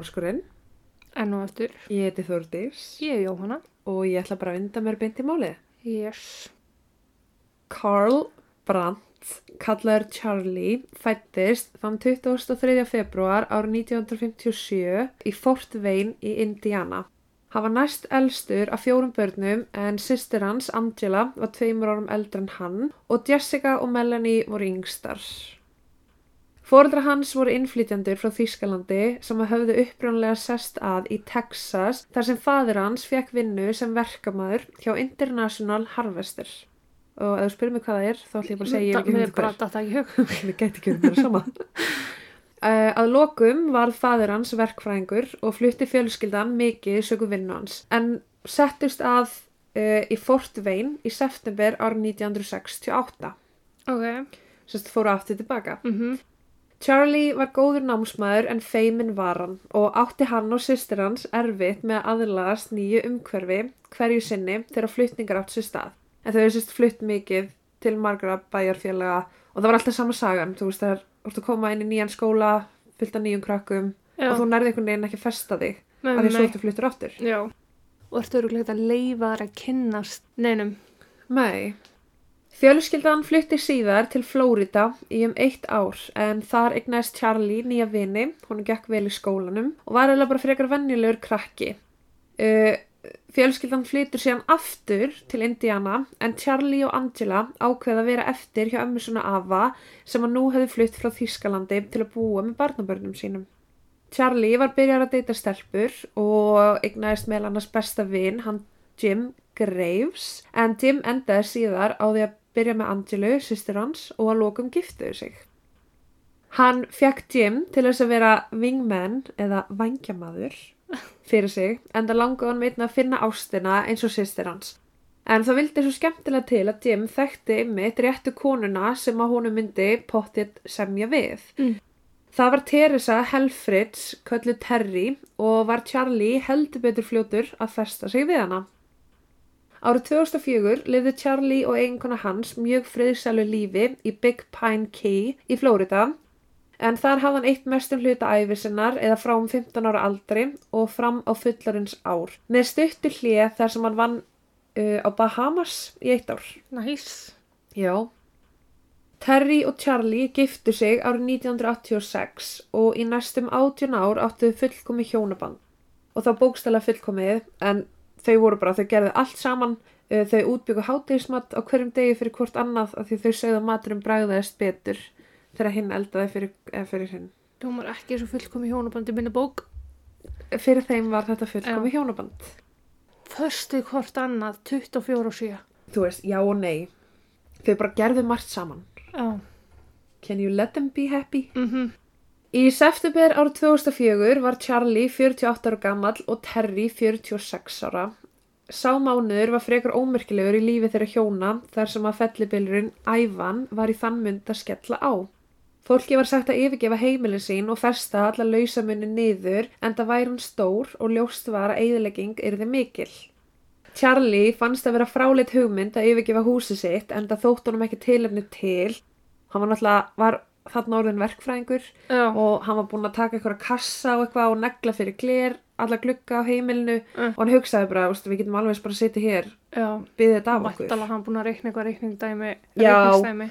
morskurinn. Enn og aftur. Ég heiti Þórdís Ég er Jóhanna. og ég ætla bara að vinda mér beint í málið. Yes. Carl Brandt, kallaður Charlie, fættist þann 23. februar árið 1957 í Fort Wayne í Indiana. Hann var næst elstur af fjórum börnum en sýstir hans, Angela, var tveimur árum eldri en hann og Jessica og Melanie voru yngstar. Fóreldra hans voru innflytjandur frá Þýskalandi sem að höfðu upprjónlega sest að í Texas þar sem fadir hans fekk vinnu sem verkamaður hjá International Harvester. Og ef þú spyrir mig hvað það er, þá ætlum ég bara að segja ég ekki er datt ekki í hug. Mér gæti ekki verið bara sama. Uh, að lokum var fadir hans verkfræðingur og flutti fjölskyldan mikið sögu vinnu hans. En settust að uh, í Fort Wayne í september árið 1968. Ok. Sérst fóru aftur tilbaka. Mhm. Charlie var góður námsmaður en feimin var hann og átti hann og sýstir hans erfitt með að aðlagast nýju umhverfi hverju sinni þegar flutningar átt sér stað. En þau hefur sérst flutt mikið til margra bæjarfélaga og það var alltaf sama sagan. Þú veist þegar þú ert að koma inn í nýjan skóla, fyllt af nýjum krakkum Já. og þú nærði einhvern veginn ekki að festa þig Nei, að því svo ertu fluttur áttur. Já. Og ertu öruglega að leifa þær að kynnast neinum. Nei. Fjölskyldan flutti síðar til Flórida í um eitt ár en þar eignæst Charlie nýja vini, hún gekk vel í skólanum og var eiginlega bara frekar venjulegur krakki. Uh, fjölskyldan flytur síðan aftur til Indiana en Charlie og Angela ákveða að vera eftir hjá ömmu svona Ava sem að nú hefði flutt frá Þýskalandi til að búa með barnabörnum sínum. Charlie var byrjar að deyta stelpur og eignæðist meðal annars besta vin, hann Jim Graves, en Jim endaði síðar á því að byrja með Angelu, sýstir hans, og að lokum giftuðu sig. Hann fekk Jim til þess að vera wingman eða vangjamaður fyrir sig, en það langaði hann meitna að finna ástina eins og sýstir hans. En það vildi svo skemmtilega til að Jim þekkti ymmit réttu konuna sem að honum myndi pottið semja við. Mm. Það var Teresa Helfrids, köllu Terry, og var Charlie heldur betur fljótur að festa sig við hana. Árið 2004 lifði Charlie og eiginkona hans mjög friðsælu lífi í Big Pine Key í Flórida en þar hafði hann eitt mestum hluta æfisinnar eða frá um 15 ára aldri og fram á fullarins ár með stuttu hlið þar sem hann vann uh, á Bahamas í eitt ár. Næs. Já. Terry og Charlie giftu sig árið 1986 og í næstum 18 ár áttu fullkomi hjónaband. Og þá bókstæla fullkomið en þau voru bara, þau gerðu allt saman, uh, þau útbyggu hátegismat á hverjum degi fyrir hvort annað af því þau sögðu að maturum bræðaðist betur þegar hinn eldaði fyrir, eða fyrir hinn. Hljómar ekki svo fullkomi hjónabandi minni bók. Fyrir þeim var þetta fullkomi hjónaband. Föstu hvort annað 24 og 7. Þú veist, já og nei. Þau bara gerðu margt saman. Já. Can you let them be happy? Mhm. Í september árið 2004 var Charlie 48 ára gammal og Terry 46 ára. Sá mánuður var frekar ómerkilegur í lífi þeirra hjóna þar sem að fellibilurinn Ævan var í þann mynd að skella á. Fólki var sagt að yfirgefa heimilin sín og festa alla lausamunni niður en það væri hann stór og ljóst var að eðilegging yrði mikil. Charlie fannst að vera fráleitt hugmynd að yfirgefa húsi sitt en það þótt honum ekki tilefni til. Hann var náttúrulega, var þarna orðin verkfræðingur Já. og hann var búinn að taka eitthvað kassa og eitthvað og negla fyrir gler, alla glugga á heimilinu Mm. og hann hugsaði bara, "Veistu, við getum alveg bara að sitja hér, Já. byggði þetta af okkur. Vættalega hann búin að reikna eitthvað reikningdæmi. Reikningsdæmi.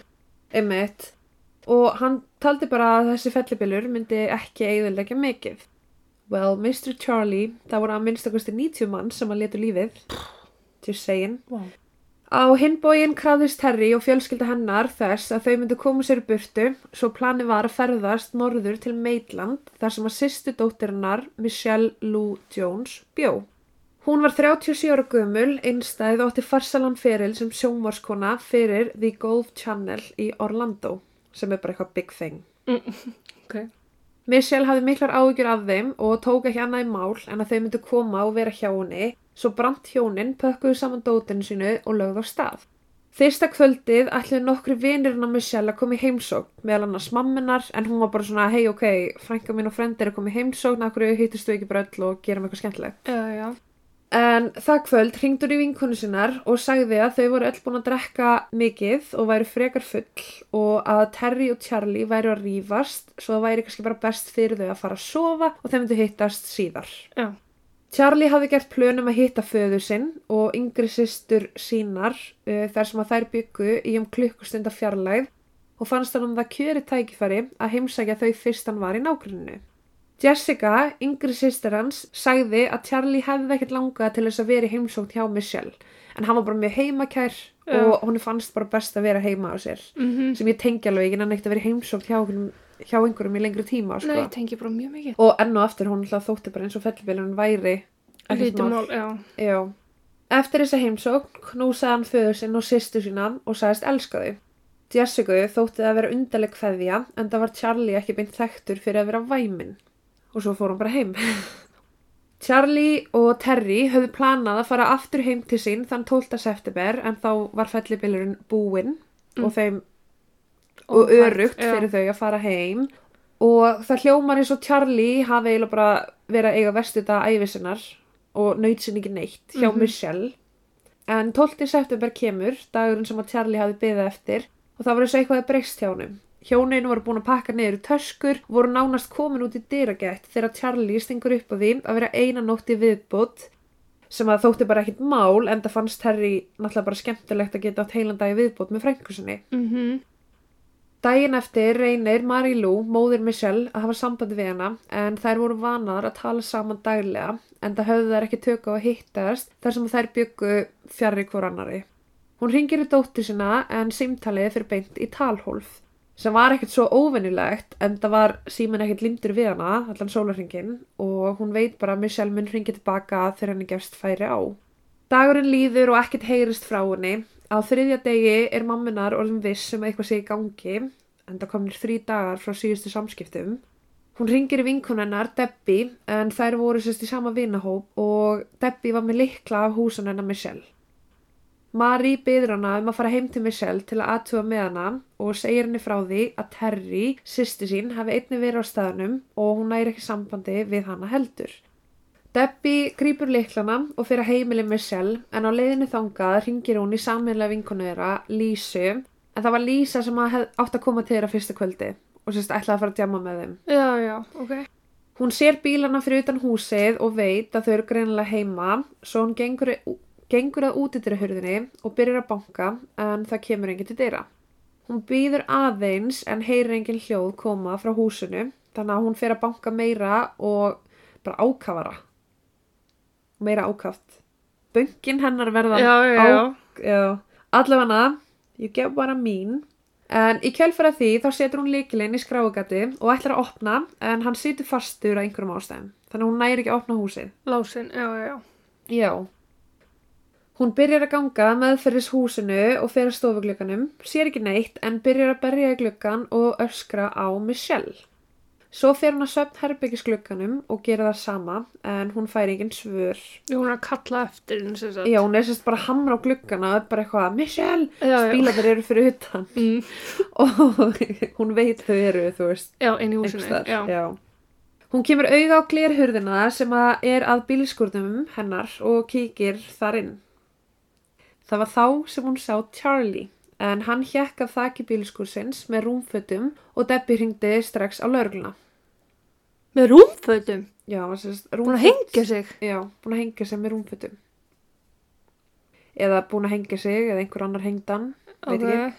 Einmitt. Og hann taldi bara að þessi fellibilur myndi ekki eigðulegja mikið. Well, Mr. Charlie, það voru að minnstakosti 90 mann sem að letu lífið. Just saying. Vá. Á hinbógin krafðist Terry og fjölskylda hennar þess að þau myndu koma sér burtu svo plani var að ferðast norður til Maitland þar sem að sýstu dóttirinnar Michelle Lou Jones bjó. Hún var 37 ára gömul, einstæð og átti farsalan feril sem sjónvarskona fyrir The Golf Channel í Orlando sem er bara eitthvað big thing. Ok. Michelle hafði miklar áhyggjur af þeim og tók ekki annað í mál en að þau myndu koma og vera hjá henni svo brant hjónin pökkuðu saman dótinu sínu og lögðu á stað. Fyrsta kvöldið ætluðu nokkri vinirinn á Michelle að koma í heimsókn meðal annars mamminar en hún var bara svona hei ok, frænka mín og frendir er koma í heimsókn, akkur hittistu ekki bara öll og gerum eitthvað skemmtilegt. Já, já. En það kvöld hringd hún í vinkonu sinnar og sagði að þau voru öll búin að drekka mikið og væru frekar full og að Terry og Charlie væru að rífast svo það væri kannski bara best fyrir þau að fara að sofa og þau myndu hittast síðar. Já. Charlie hafði gert plönum að hitta föðu sinn og yngri systur sínar uh, þar sem að þær byggu í um klukkustunda fjarlægð og fannst hann um það kjöri tækifæri að heimsækja þau fyrst hann var í nágruninu. Jessica, yngri sýstir hans, sagði að Charlie hefði ekkert langað til þess að vera í heimsókn hjá Michelle en hann var bara mjög heimakær Já. og hún fannst bara best að vera heima á sér Mm sem ég tengi alveg ekki en ekkert að vera í heimsókn hjá, einhverjum- hjá einhverjum í lengri tíma sko. Nei, tengi bara mjög mikið. og enn og aftur hún alltaf þótti bara eins og fellibillun væri ekkert Lítið mál. mál, já. Já. Eftir þessa heimsókn knúsaði hann föður sinn og sýstu sína og sagðist elska þau. Jessica þótti það að vera undarleg kveðja en það var Charlie ekki beint þekktur fyrir að vera væminn. Og svo fór hann bara heim. Charlie og Terry höfðu planað að fara aftur heim til sín þann 12. september en þá var fellibillurinn búinn og þeim og örugt já. fyrir þau að fara heim og það hljómar eins og Charlie hafi eiginlega bara verið að eiga vestu þetta æfisinnar og naut sinni ekki neitt hjá Mhm. Michelle en 12. september kemur dagurinn sem að Charlie hafi byggðið eftir og það var eins og eitthvað að breyst hjá honum hjónin voru búin að pakka í töskur voru nánast komin út í dyragætt þegar Charlie stingur upp á því að vera eina nótt í viðbútt sem að þótti bara ekkit mál en það fannst Terry náttúrulega bara skemmtilegt að geta átt heilan dag í viðbútt með frænkusinni Mm Dægin eftir reynir Marie-Lou, móðir Michelle, að hafa sambandi við hana en þær voru vanar að tala saman daglega en það höfðu þær ekki tök á að hittast þar sem þær byggu fjarrri hvor annari. Hún ringir í dóttir sína en símtalið fyrir beint í talhólf sem var ekkert svo óvennilegt en það var síminn ekkert lindur við hana, allan sólarringin og hún veit bara að Michelle mun ringi tilbaka þegar henni gefst færi á. Dagurinn líður og ekkert heyrist frá henni. Á þriðja degi er mamminar orðin viss um að eitthvað sé í gangi en það komnir þrý dagar frá síðustu samskiptum. Hún ringir í vinkunennar, Debbie, en þær voru sérst í sama vinahóp og Debbie var með likla af húsan hennar Michelle. Marie byður hana um að fara heim til Michelle til að aðtuga með hana og segir henni frá því að Terry, sýsti sín, hafi einnig verið á staðnum og hún næri ekki sambandi við hana heldur. Debbie grýpur liklana og fyrir að heimili Michelle en á leiðinu þangað ringir hún í sammeðlega vinkonu þeirra, Lísu, en það var Lísa sem átt að koma til þeirra fyrsta kvöldi og sérst ætlaði að fara að djama með þeim. Já, já, ok. Hún sér bílana fyrir utan húsið og veit að þau eru greinilega heima svo hún gengur, gengur að útidyra og byrjar að banka en það kemur enginn til dyra. Hún býður aðeins en heyrir engin hljóð koma frá húsinu þannig að hún fer að banka meira og bara ákafara. Meira ákaft. Bönkin hennar verða Já, já, já. já. Allavega, ég gef bara mín. En í kjölfara því þá setur hún líkilinn í skráugati og ætlar að opna en hann situr fastur á einhverjum ástæðum. Þannig að hún næri ekki að opna húsið. Lásin, já, já, já. Já. Hún byrjar að ganga meðferðis húsinu og fer að stofuglökanum, sér ekki neitt en byrjar að berja í glöggan og öskra á Michelle. Svo fer hún að söfn herbyggisglögganum og gera það sama en hún fær engin svör. Jú, hún er að kalla eftir henni sem sagt. Já, hún er sérst bara að hamra á gluggana og er bara eitthvað, Michelle, Já, já. bílarnir eru fyrir utan Mm. og hún veit þau eru, þú veist, Já, inn í húsinu. Já. Já. Hún kemur auga á glerhurðina sem að er að bílskúrnum hennar og kíkir þar inn. Það var þá sem hún sá Charlie, en hann hjekk af þakki bílskúrsins með rúmfötum og Debbie hringdi strax á laurugluna. Með rúmfötum. Já, Hún að hengja sig. Já, búin að hengja sig með rúmfötum. Eða búin að hengja sig, eða einhver annar hengdan, veit Ok. ekki.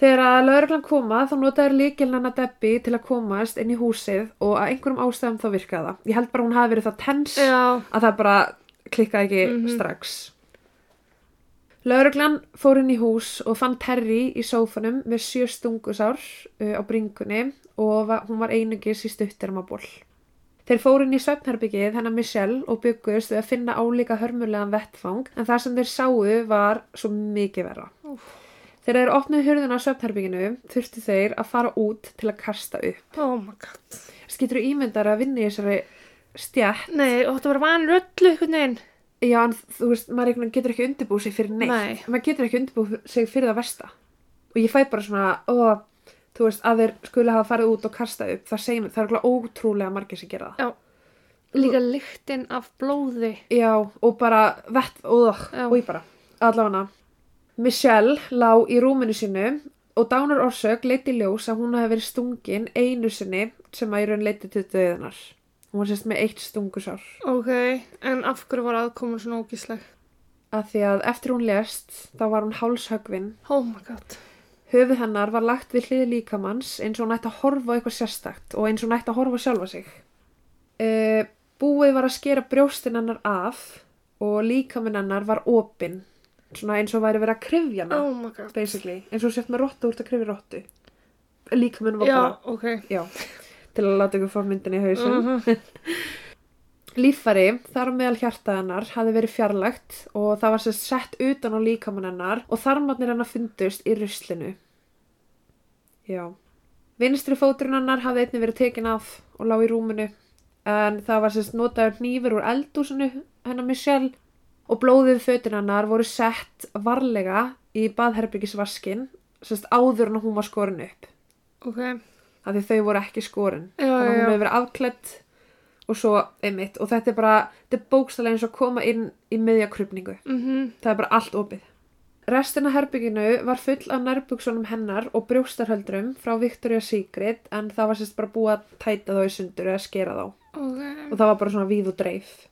Þegar að lauruglan koma þá notaður líkilnana Debbie til að komast inn í húsið og að einhverjum ástæðum þá virkaði það. Ég held bara hún hafi verið það tens Já. að það bara klikkaði ekki Mhm. strax. Lauruglan fór inn í hús og fann Terry í sófanum með sjö stungusár uh, á bringunni og va hún var einugis í stuttermaból. Þeir fóru inn í svefnherbyggið hennar Michelle og byggust við að finna álíka hörmulegan vettfang en það sem þeir sáu var svo mikið verra. Þegar þeir opnuðu hurðina á svefnherbygginu þurftu þeir að fara út til að kasta upp. Oh my god. Skýtur ímyndar að vinna í þessari stjætt. Nei, og þetta var vanur öllu einhvern veginn. Já, en þú veist, maður getur ekki undirbúið sig fyrir neitt. Nei. Maður getur ekki undirbúið sig fyrir það versta. Og ég fæ bara svona, ó, þú veist, að þeir skuli hafa farið út og kasta upp. Það segir það er ótrúlega margir sem gera það. Já. Líka lyktin af blóði. Já, og bara vett, og ég bara, allavega Michelle lá í rúminu sínu og dánar orsök leiti ljós að hún hafi verið stungin einu sinni sem að í raun leiti til döðunar. Hún var sérst með eitt stungusár. Ok, en af hverju var aðkomun svona ógísleg? Að því að eftir hún lést, þá var hún hálshögvin. Oh my god. Höfuð hennar var lagt við hlið líkamanns eins og hún ætti að horfa eitthvað sérstakt og eins og hún ætti að horfa sjálfa sig. Uh, búið var að skera brjóstin hennar af og líkaminn hennar var opinn. Svona eins og væri verið að krifja hana, Oh my god. basically. Eins og sért með rottu úr að krifja rottu. Líkaminn var Já, bara, já, til að láta ykkur fá myndin í hausinn. Mhm. Líffari, þar á meðal hjarta hennar, hafi verið fjarlægt og það var sérst sett utan á líkamann hennar og þarmarnir hennar fundust í ruslinu. Já. Vinstri fóturinn hennar hafði einnig verið tekin af og lág í rúminu en það var sérst notaður hnífur úr eldúsinu hennar Michelle og blóðið fötin hennar voru sett varlega í baðherbyggisvaskin sérst áður en hún var skorin upp Ok. Af því þau voru ekki skorin. Já, þannig að hún hefur verið afklætt og svo einmitt og þetta er bara, þetta er bókstælega eins og koma inn í miðja krupningu Mhm. það er bara allt opið. Restin af herbygginu var full af nærbuksunum hennar og brjóstarhöldrum frá Victoria's Secret en það var sérst bara búið að tæta þá í sundur eða skera þá. Ok. og það var bara svona víð og dreif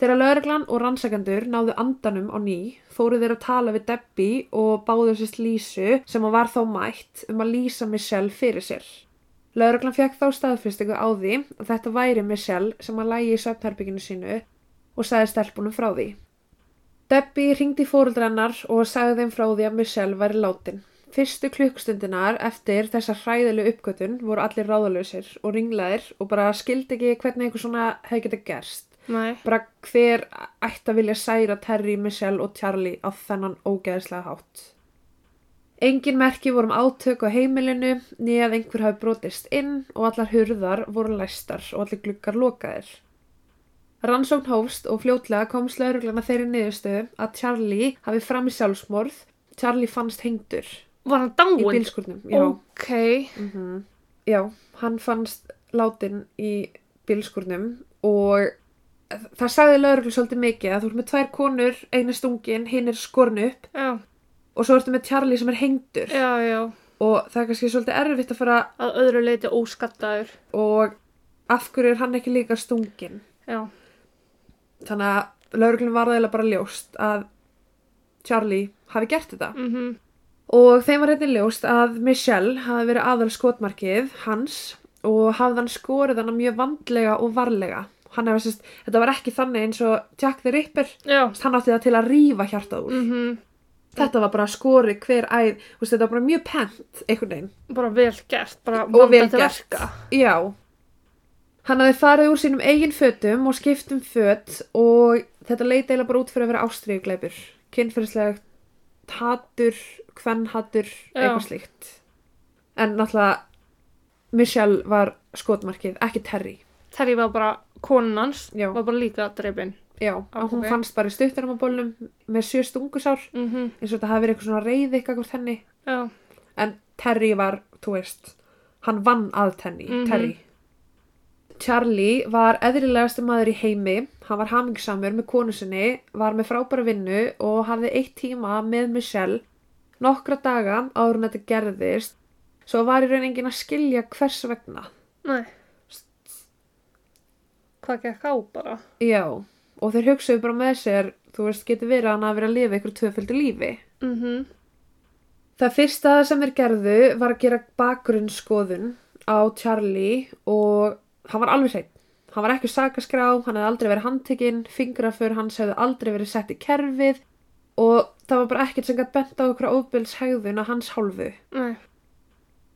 Þegar lögreglan og rannsakendur náðu andanum á ný fóru þeir að tala við Debbie og báðu sérst Lísu sem að var þá mætt um að lýsa Michelle fyrir sér. Lögreglan fekk þá staðfyrstingu á því að þetta væri Michelle sem að lægi í svefnherbygginu sínu og sagði stelpunum frá því. Debbie ringdi í fóruldrennar og sagði þeim frá því að Michelle væri látin. Fyrstu klukkstundinar eftir þessa hræðileg uppgötun voru allir ráðalösir og ringlaðir og bara skildi ekki hvernig einhver svona hefði getað gerst. Nei. Bara hver ætti að vilja særa Terry, Michelle og Charlie á þennan ógeðslega hátt. Engin merki voru um átök á heimilinu, nýja að einhver hafi brotist inn og allar hurðar voru læstar og allir gluggar lokaðir. Rannsókn hófst og fljótlega komst lauruglana þeirri niðurstöðu að Charlie hafi fram í sjálfsmorð. Charlie fannst hengdur Var hann í dáin? bílskurnum. Já, Ok. mm já, hann fannst látin í bílskurnum og það sagði lauruglu svolítið mikið að þú ert með tvær konur, einu stungin, hinn er skorn upp Já. og svo ertu með Charlie sem er hengdur Já, já. og það er kannski svolítið erfitt að fara Að öðru leiti óskattaður. og af hverju er hann ekki líka stungin Já. þannig að lauruglun var það bara ljóst að Charlie hafi gert þetta Mhm. og þeim var hérna ljóst að Michelle hafi verið aðal skotmarkið hans og hafði hann skorið hann mjög vandlega og varlega hann hefði sérst, þetta var ekki þannig eins og Jack the Ripper, hann átti það til að rífa hjartað úr Mhm. þetta var bara skorið hver æð veist, þetta var bara mjög pent einhvern veginn Bara vel gert. Bara og vel vandað til gert verka. já hann hafði farið úr sínum eigin fötum og skipt um föt og þetta leiti eiginlega bara út fyrir að vera ástriðugleipur kynferðislegt hatur, kvennhatur Já. eitthvað slíkt en náttúrulega Michelle var skotmarkið, ekki Terry Terry var bara konan hans. Já. Var bara líka dreipin. já, og hún Ok. fannst bara í stuttunum á bólnum með sjö stungusár Mhm. eins og þetta hafi verið eitthvað svona reyði eitthvað hvort henni Já. en Terry var, þú veist hann vann að tenni, Mhm. Terry Charlie var eðrilegasti maður í heimi hann var hamingsamur með konu sinni var með frábæra vinnu og hafði eitt tíma með Michelle nokkra daga áður en þetta gerðist svo var í raun enginn að skilja hvers vegna Nei. Hvað gekk á bara? já, og þeir hugsaðu bara með sér þú veist, getur verið að hann að vera að lifa ykkur tvöföldu lífi Mhm. Það fyrsta sem þeir gerðu var að gera bakgrunnsskoðun á Charlie og hann var alveg hreinn. Hann var ekki sakaskrá, hann hefði aldrei verið handtekinn, fingrafur hans hefði aldrei verið sett í kerfið og það var bara ekkert sem gætt bent á okkur ofbildshegðun að hans hálfu. Nei.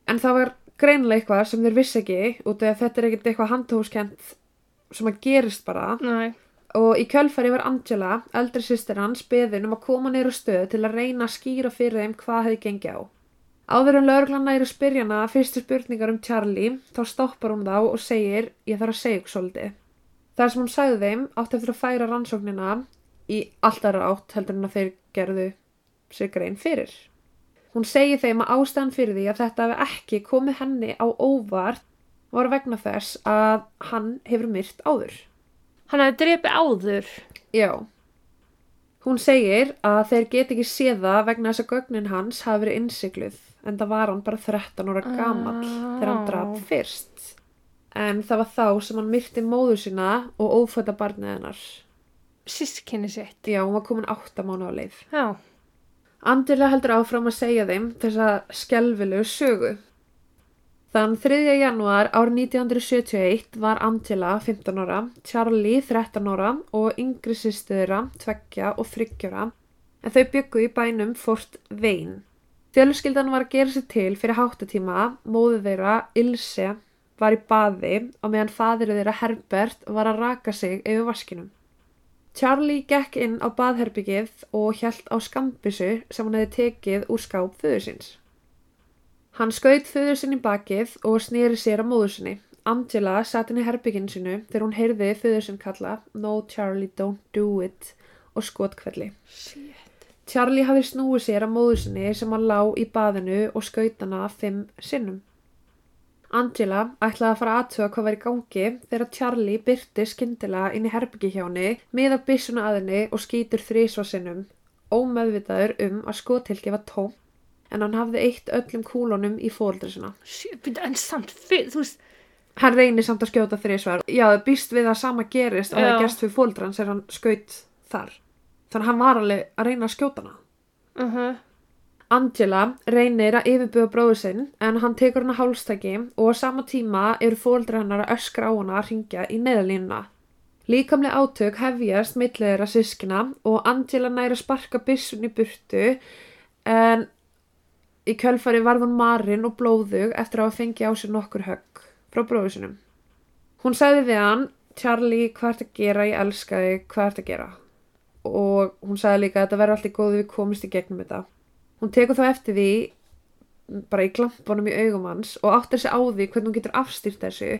En það var greinlega eitthvað sem þeir vissi ekki út af að þetta er ekkert eitthvað handhóskent sem að gerist bara Nei. og í kjölfari var Angela, eldri sýstir hans, beðin um að koma neyru stöð til að reyna að skýra fyrir þeim hvað hefði gengið á. Áður en lögreglan næri að spyrja hana fyrstu spurningar um Charlie, þá stoppar hún þá og segir, ég þarf að segja ykkur svolítið. Það sem hún sagði þeim átti eftir að færa rannsóknina í alltaf átt heldur en að þeir gerðu sig grein fyrir. Hún segi þeim að ástæðan fyrir því að þetta hefði ekki komið henni á óvart var vegna þess að hann hefur myrt áður. Hann hefði dreipið áður. Já. Hún segir að þeir get ekki séð það vegna þess að gögnin hans hafi verið innsikluð en það var hann bara 13 ára gamall Ah. þegar hann draf fyrst. En það var þá sem hann myrti móður sína og ófætta barnið hennar. Sískinni sitt. Já, hún var komin 8 mánu á leið. Já. Andrilega heldur áfram að segja þeim þessa skelvilegu sögu. Þann 3. janúar árið 1971 var Angela 15 ára, Charlie 13 ára og yngri sýstuðra 2 og 3 ára en þau byggu í bænum Fort Wayne. Fjölskyldan var að gera sér til fyrir háttatíma, móðu þeirra Ilse var í baði og meðan fadirið þeirra Herbert var að raka sig yfir vaskinum. Charlie gekk inn á baðherbyggið og hjælt á skambissu sem hann hefði tekið úr skáp síns. Hann skaut föður sinn í bakið og snýri sér að móður sinni. Angela satt inn í herbygginu sinu þegar hún heyrði föður sinn kalla No Charlie don't do it og skotkvelli. Shit. Charlie hafði snúið sér að móður sinni sem hann lá í baðinu og skaut hana fimm sinnum. Angela ætlaði að fara aðtuga hvað var í gangi þegar Charlie byrti skyndilega inn í herbyggi hjá henni, miðar byssuna að henni og skýtur þrísvarsinnum, ómeðvitaður um að skotilki var tóm en hann hafði eitt öllum kúlunum í fóldri sinna. Byrju, en samt fyrir, þú veist, Hann reynir samt að skjóta þrísvar. Já, það býst við að sama gerist og það gerst fyrir fóldran sem hann skaut þar. Þannig að hann var alveg að reyna að skjóta hana. uh -huh. Angela reynir að yfirbuga bróður sinn en hann tekur hana hálstæki og á sama tíma eru fóldra hennar að öskra á hana að ringja í neðalínuna. Líkamlega átök hefjast millir þeirra sískina og Angela næri að sparka byssun í burtu en í kjölfari varð hún marinn og blóðug eftir að hafa fengið á sig nokkur högg frá bróður sinum. Hún sagði við hann, Charlie, hvað ert að gera, ég elska þig, hvað ert að gera? Og hún sagði líka að þetta verður allt í góðu við komist í gegnum þetta. Hún tekur þá eftir því bara í glampunum í augum hans og áttar sig á því hvernig hún getur afstýrt þessu.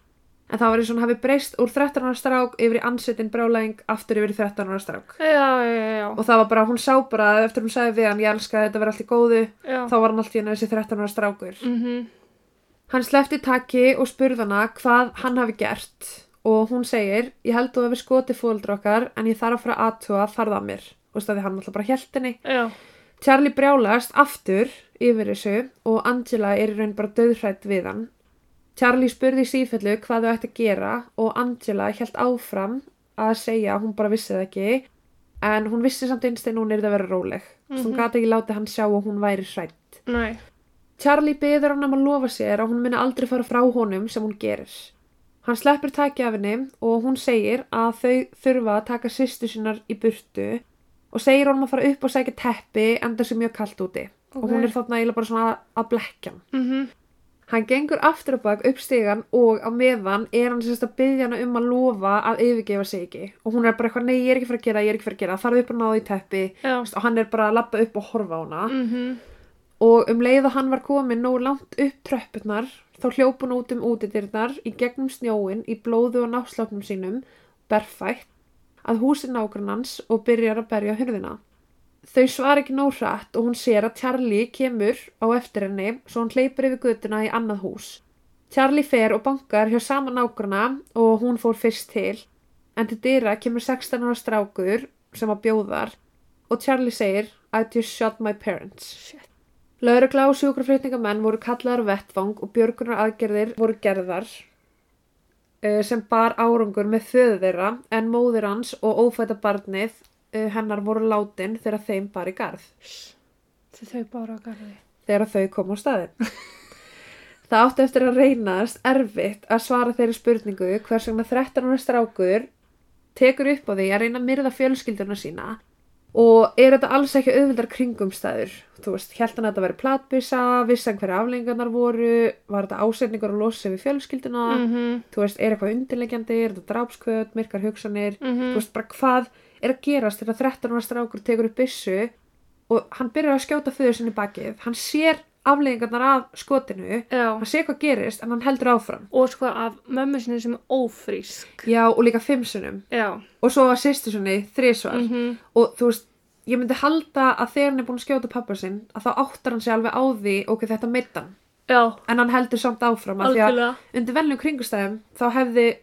En það var eins og hún hafi breyst úr 13 ára strák yfir í ansettin brálæðing aftur yfir í 13 ára strák. Já, já, já, Og það var bara, hún sá bara að eftir hún sagði við hann, ég elska þetta verður allt í góðu, já. þá var hann allt í henni þessi 13 ára strákur. Mhm. Hann slefti taki og spurði hana hvað hann hafi gert og hún segir, ég held þú hefur skotið fóldra okkar en ég þarf að fara að aðtúa farða mér. Og staði hann alltaf bara hjælt henni. Já, Charlie brjálast aftur yfir þessu og Angela er í raun bara döðhrætt við hann. Charlie spurði sífellu hvað þau ætti að gera og Angela held áfram að segja að hún bara vissi það ekki en hún vissi samt einstein hún er það að vera róleg. Mm -hmm. Hún gati ekki látið hann sjá að hún væri hrætt. nei. Charlie beður hann um að lofa sér að hún muni aldrei fara frá honum sem hún gerir. Hann sleppur taki af henni og hún segir að þau þurfa að taka sýstu sínar í burtu og segir honum að fara upp og sækja teppi en þessu mjög kalt úti. Og Ok. hún er þarna eiginlega bara svona að blekja hann. Mhm. Hann gengur aftur á bak upp stigan og á meðan er hann sérst að byggja hana um að lofa að yfirgefa sig ekki. Og hún er bara eitthvað, nei ég er ekki fyrir að gera, ég er ekki fyrir að gera, farðu upp og náðu í teppi. Já. Og hann er bara að lappa upp og horfa á hana Mhm. og um leið að hann var komin nóg langt upp tröppurnar þá hljóp hún út um útidyrnar í gegnum snjóin í blóðu og náslátnum sínum berfætt að húsi nágrannans og byrjar að berja hurðina. Þau svar ekki nóg hratt og hún sér að Charlie kemur á eftir henni svo hún hleypur yfir götuna í annað hús. Charlie fer og bankar hjá sama nágranna og hún fór fyrst til en til dyra kemur 16 ára strákur sem að bjóðar og Charlie segir I just shot my parents. Shit. Laurugla og sjúkraflutningamenn voru kallaðar vettvang og björgunar aðgerðir voru gerðar eh, sem bar árangur með föðu þeirra en móðir hans og ófæta barnið eh, hennar voru látin þegar þeim bar í garð, Þau þau bara á garði. þegar þau kom á staðin. Það átti eftir að reynast erfitt að svara þeirri spurningu hvers vegna 13 ára strákur tekur upp á því að reyna að myrða fjölskylduna sína og er þetta alls ekki auðvildar kringumstæður þú veist, held hann að þetta veri platbissa vissan hverja aflengarnar voru var þetta ásetningur losa sig við fjölskylduna Mhm. þú veist, er eitthvað undirlegjandi er þetta drápskvöld, myrkar hugsanir Mhm. þú veist, bara hvað er að gerast þegar 13 ára strákur tekur upp byssu og hann byrjar að skjóta föður sinni bakið hann sér afleggingarnar af skotinu Já. hann sér hvað gerist en hann heldur áfram Og sko af mömmu sinni sem er ófrísk. já, og líka fimm sinnum Já. og svo var sýstu sinni þrísvar Mhm. og þú veist, ég myndi halda að þegar hann er búin að skjóta pappa sinn að þá áttar hann sig alveg á því ok, þetta meittan Já, en hann heldur samt áfram af því að undir venlum kringustæðum þá hefði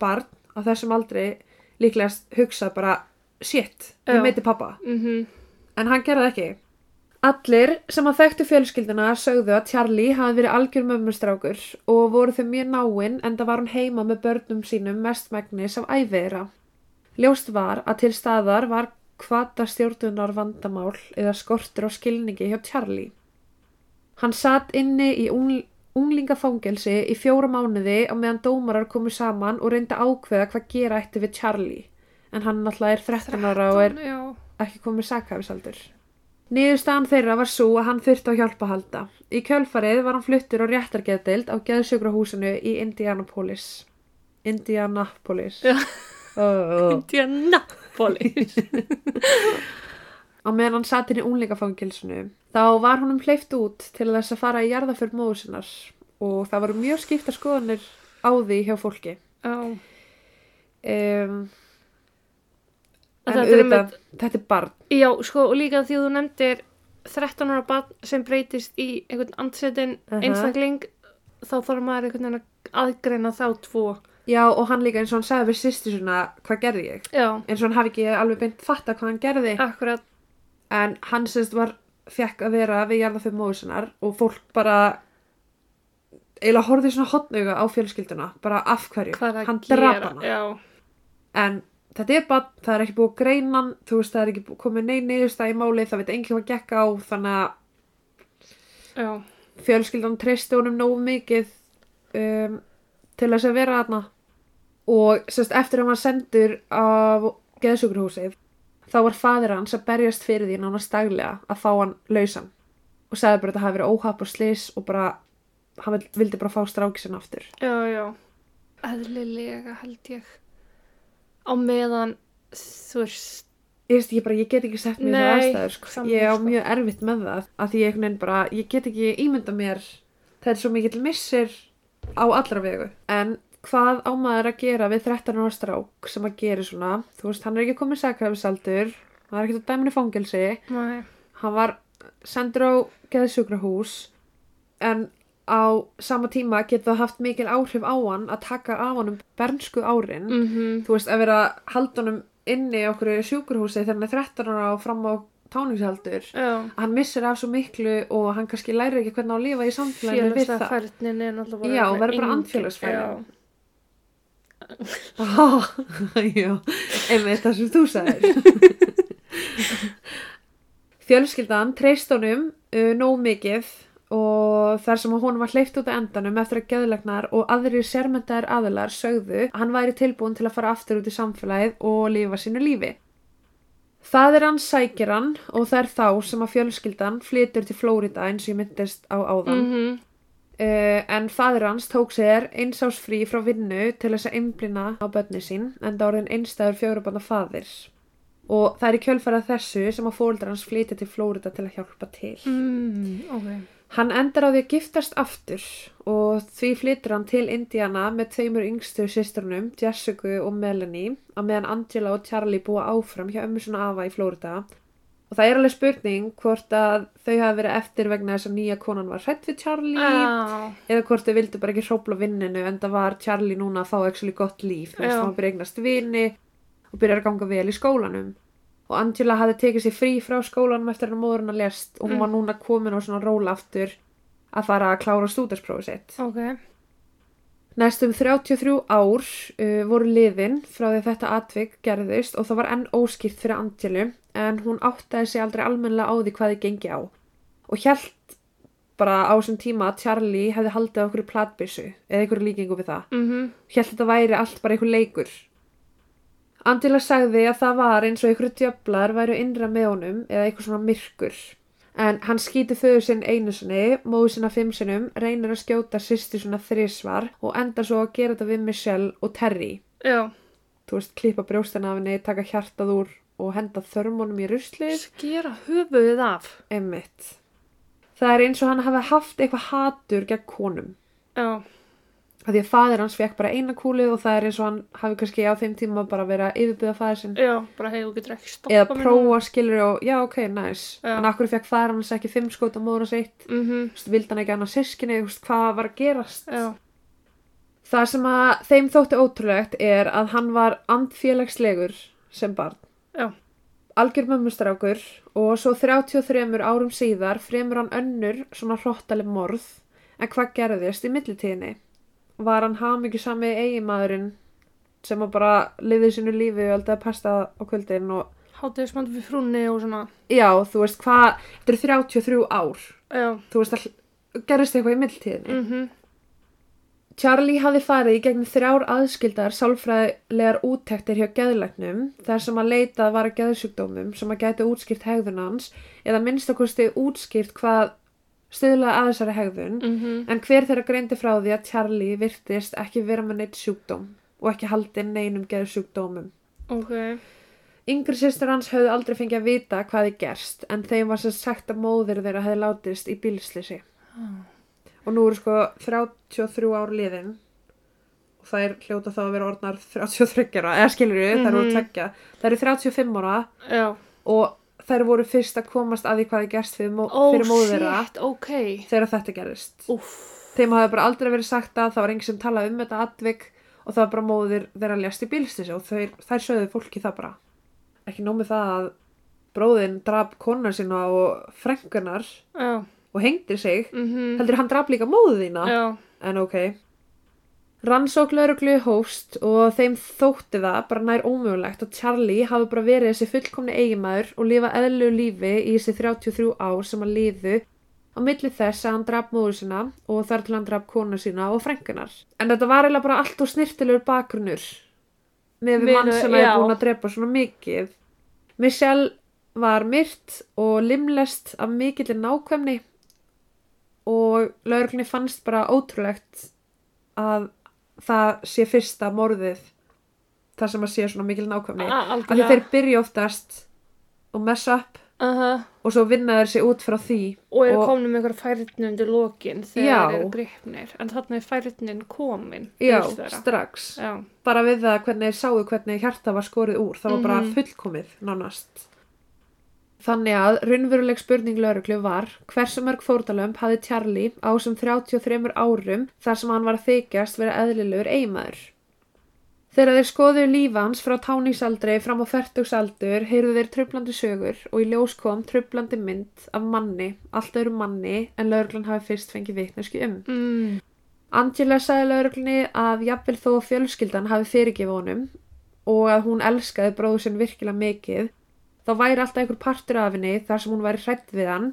barn á þessum aldri líklegast hugsað bara shit, ég meiti pappa Mm en hann gerði ekki Allir sem að þekktu fjölskylduna sögðu að Charlie hafi verið algjör mömmustrákur og voru þau mjög náinn en það var hún heima með börnum sínum mestmægnis af æfiðra. Ljóst var að til staðar var hvata stjórnunar vandamál eða skortur á skilningi hjá Charlie. Hann satt inni í ungl unglingafangelsi í fjóra mánuði á meðan dómarar komu saman og reyndi að ákveða hvað gera ætti við Charlie. En hann náttúrulega er 13 ára og er Já, ekki komið sakhæfisaldur. Niðurstaðan þeirra var svo að hann þurfti á hjálpa að halda. Í kjölfarið var hann fluttur á réttargeðdeild á geðsjögrahúsinu í Indianapolis. Indianapolis. Oh. Indianapolis. Á meðan hann satt inn í unlingafangilsinu. Þá var honum hleyft út til þess að fara í jarðaförn móðu sinnar og það voru mjög skipta skoðanir á því hjá fólki. Já, Um, en Þetta er auðvitað, þetta er barn. já, sko, og líka því að þú nefndir 13 ára barn sem breytist í einhvern andsetin Aha. einstakling, þá þarf maður einhvern veginn að aðgreina þá tvo. Já, og hann líka eins og hann sagði við sýsti svona, hvað gerði ég? Já, eins og hann hafi ekki alveg beint fatta hvað hann gerði akkurat. en hann semst var fekk að vera við jarðafið móðusinnar og fólk bara eiginlega horfði svona hotnauga á fjölskylduna bara af hverju, Hvað að hann gera? Já, en þetta er bara, það er ekki búið að greina hann þú veist, það er ekki komið neinn niðurstað í máli það veit enginn hvað gekk á þannig að já, fjölskyldan treysti honum nógu mikið um, til þess að vera þarna og sérst, eftir að var sendur á geðsjúkurhúsið þá var fadir hans að berjast fyrir því nánast daglega að fá hann lausan og sagði bara að þetta hafi verið óhapp og slis og bara, hann vildi bara fá strákisinn aftur já, já. Eðlilega held ég. Á meðan, þú veist, ég ekki bara, ég get ekki sett mér það Nei, aðstæður sko. ég á sko. mjög erfitt með það að því ég bara, ég get ekki ímynda mér það er svo mikill missir á allra vegu en hvað á maður að gera við 13 ára strák sem að gera svona þú veist, hann er ekki komið sakhæfisaldur hann er ekkert á dæminu fangelsi næ, hann var sendur á geðsjúkrahús en á sama tíma geta haft mikil áhrif á hann að taka af honum bernsku árin. Mhm, þú veist, að vera honum inni í okkur sjúkurhúsi þegar hann er 13 ára og fram á táningshaldur já. hann missir af svo miklu og hann kannski læri ekki hvernig á að lifa í samfélaginu við það. færnin er náttúrulega bara... Já, verður bara andfélagsfærni. Já, einmitt það sem þú sagðir. Fjölskyldan treyst honum uh, nóg mikið og þar sem honum var hleyft út á endanum eftir að geðlegnar og aðrir sérmyndaðir aðilar sögðu að hann væri tilbúin til að fara aftur út í samfélagið og lifa sínu lífi. Það er hann sækir hann og það er þá sem að fjölskyldan flytur til Flórida eins og ég myndist á áðan. mhm, Uh, en fadur hans tók sér eins ás frí frá vinnu til þess að einblina á börni sín en það orðin einstæður fjórubanna fadir og það er í kjölfarað þessu sem að fóreldrar hans flytja til Flórida til að hjálpa til. mm, ok. Hann endar á því að giftast aftur og því flytur hann til Indiana með tveimur yngstu systrunum, Jessica og Melanie, að meðan Angela og Charlie búa áfram hjá ömmu svona afa í Flórida. Og það er alveg spurning hvort að þau hafa verið eftir vegna þess að nýja konan var hrætt við Charlie Já, eða hvort þau vildu bara ekki hrópla vinninu en það var Charlie núna að fá actually gott líf veist, Já. hann byrja eignast vini og byrjar að ganga vel í skólanum og Angela hafði tekið sér frí frá skólanum eftir að móðurinn að lest og hún Mm. var núna komin á svona róla aftur að fara að klára stúdarsprófið sitt ok. Næstum 33 ár uh, voru liðin frá því þetta atvik gerðist og það var enn óskýrt fyrir Angelu en hún áttaði sig aldrei almennilega á því hvað þið gengi á og hjælt bara á þessum tíma að Charlie hefði haldið á okkur platbissu eða einhverju líkingu við það. Mhm, Hjælt þetta væri allt bara einhver leikur. Angela sagði að það var eins og einhverju djöflar væru innra með honum eða einhver svona myrkur. En hann skýti föður sinn einu sinni, móðu sinna fimm sinnum, reynir að skjóta sýsti svona þrísvar og endar svo að gera þetta við Michelle og Terry. já. Þú veist, klippa brjóstina af henni, taka hjartað úr og henda þörmónum í ruslið. Skera höfuðið af. Emmitt. Það er eins og hann hafi haft eitthvað hatur gegn konum. Já, að því að faðir hans fekk bara eina kúlu og það er eins og hann hafi kannski á þeim tíma bara verið að yfirbyða faðir sinn. Já, bara þú getur ekki stoppa eða prófa skilur og já ok, nice. Já. en akkur fekk faðir hans ekki fimm skot á móður hans eitt? Mm veist, vildi hann ekki annað sískinni, hvað var að gerast? Já, það sem að þeim þótti ótrúlegt er að hann var andfélagslegur sem barn. Já, algjör mömmustrákur og svo 33 árum síðar fremur hann önnur svona hróttaleg morð en hvað gerðist í millitíðinni var hann hamingi sami eigimaðurinn sem að bara lifið sínu lífi og eldaði pasta á kvöldin og hátíðismandi fyrir frúnni og svona. já, þú veist hvað, þetta eru 33 ár. Já, þú veist að gerðist eitthvað í millitíðinni. Mhm, Charlie hafði farið í gegnum þrjár aðskildar sálfræðilegar úttektir hjá geðlæknum þar sem að leitað var að geðsjúkdómum sem að gæti útskýrt hegðun hans eða minnst okkur stið útskýrt hvað stuðlaði að þessari hegðun mhm, en hver þeirra greindi frá því að Charlie virtist ekki vera með neitt sjúkdóm og ekki haldið neinum geðsjúkdómum. ok, Yngri sýstur hans höfðu aldrei fengið að vita hvað þið gerst en þeim var sem sagt að móðir þeirra hefði látist í bílslýsi. Og nú eru sko 33 ár liðin og það er hljóta þá að vera orðnar 33 ára, eða skilur voru Mhm. tveggja. Það eru 35 ára já. og þær voru fyrst að komast að því hvað þið gerst mó Ó, fyrir móður þeirra shit, ok. þegar þetta gerist. Úff, Þeim hafði bara aldrei verið sagt að það var enginn sem talaði um þetta atvik og það var bara móðir þeirra lést í bílstísi og þeir, þær sögðu fólki það bara. Ekki nómið það að bróðin draf konar sína og frengunar já, og hengdi sig, mhm, heldur hann draf líka móðu þína. já, En ok. Rannsók lauruglu hóst og þeim þótti það bara nær ómögulegt að Charlie hafi bara verið þessi fullkomni eigimæður og lifa eðlu lífi í þessi 33 ár sem að liðu á milli þess að hann draf móður sína og þar til hann draf konu sína og frengunar. En þetta var eiginlega bara allt og snirtilegur bakgrunnur með Við- mann sem já. búin að drepa svona mikið. Michelle var myrt og limlest af mikillir nákvæmni og lauruglunni fannst bara ótrúlegt að það sé fyrsta morðið þar sem að sé svona mikil nákvæmni. A- af því þeir byrja oftast og mess up Aha, og svo vinna þeir sig út frá því og eru komin með einhver færðni undir lokin þegar þeir eru gripnir. En þarna er færðnin komin. já, strax. Já, bara við það hvernig þeir sáu hvernig hjarta var skorið úr það var bara Mhm. fullkomið nánast Þannig að raunveruleg spurning lauruglu var hversu mörg fórtalömb hafði Charlie á sem 33 árum þar sem hann var að þykjast vera eðlilegur eiginmaður. Þegar þeir skoðu lífa hans frá táningsaldri fram á fertugsaldur heyrðu þeir trublandi sögur og í ljós kom trublandi mynd af manni, allt öðru manni en lauruglan hafi fyrst fengið vitnesku um. mm, Angela sagði lauruglunni að jafnvel þó fjölskyldan hafi fyrirgefið honum og að hún elskaði bróðu sinn virkilega mikið þá væri alltaf einhver partur af henni þar sem hún væri hrætt við hann.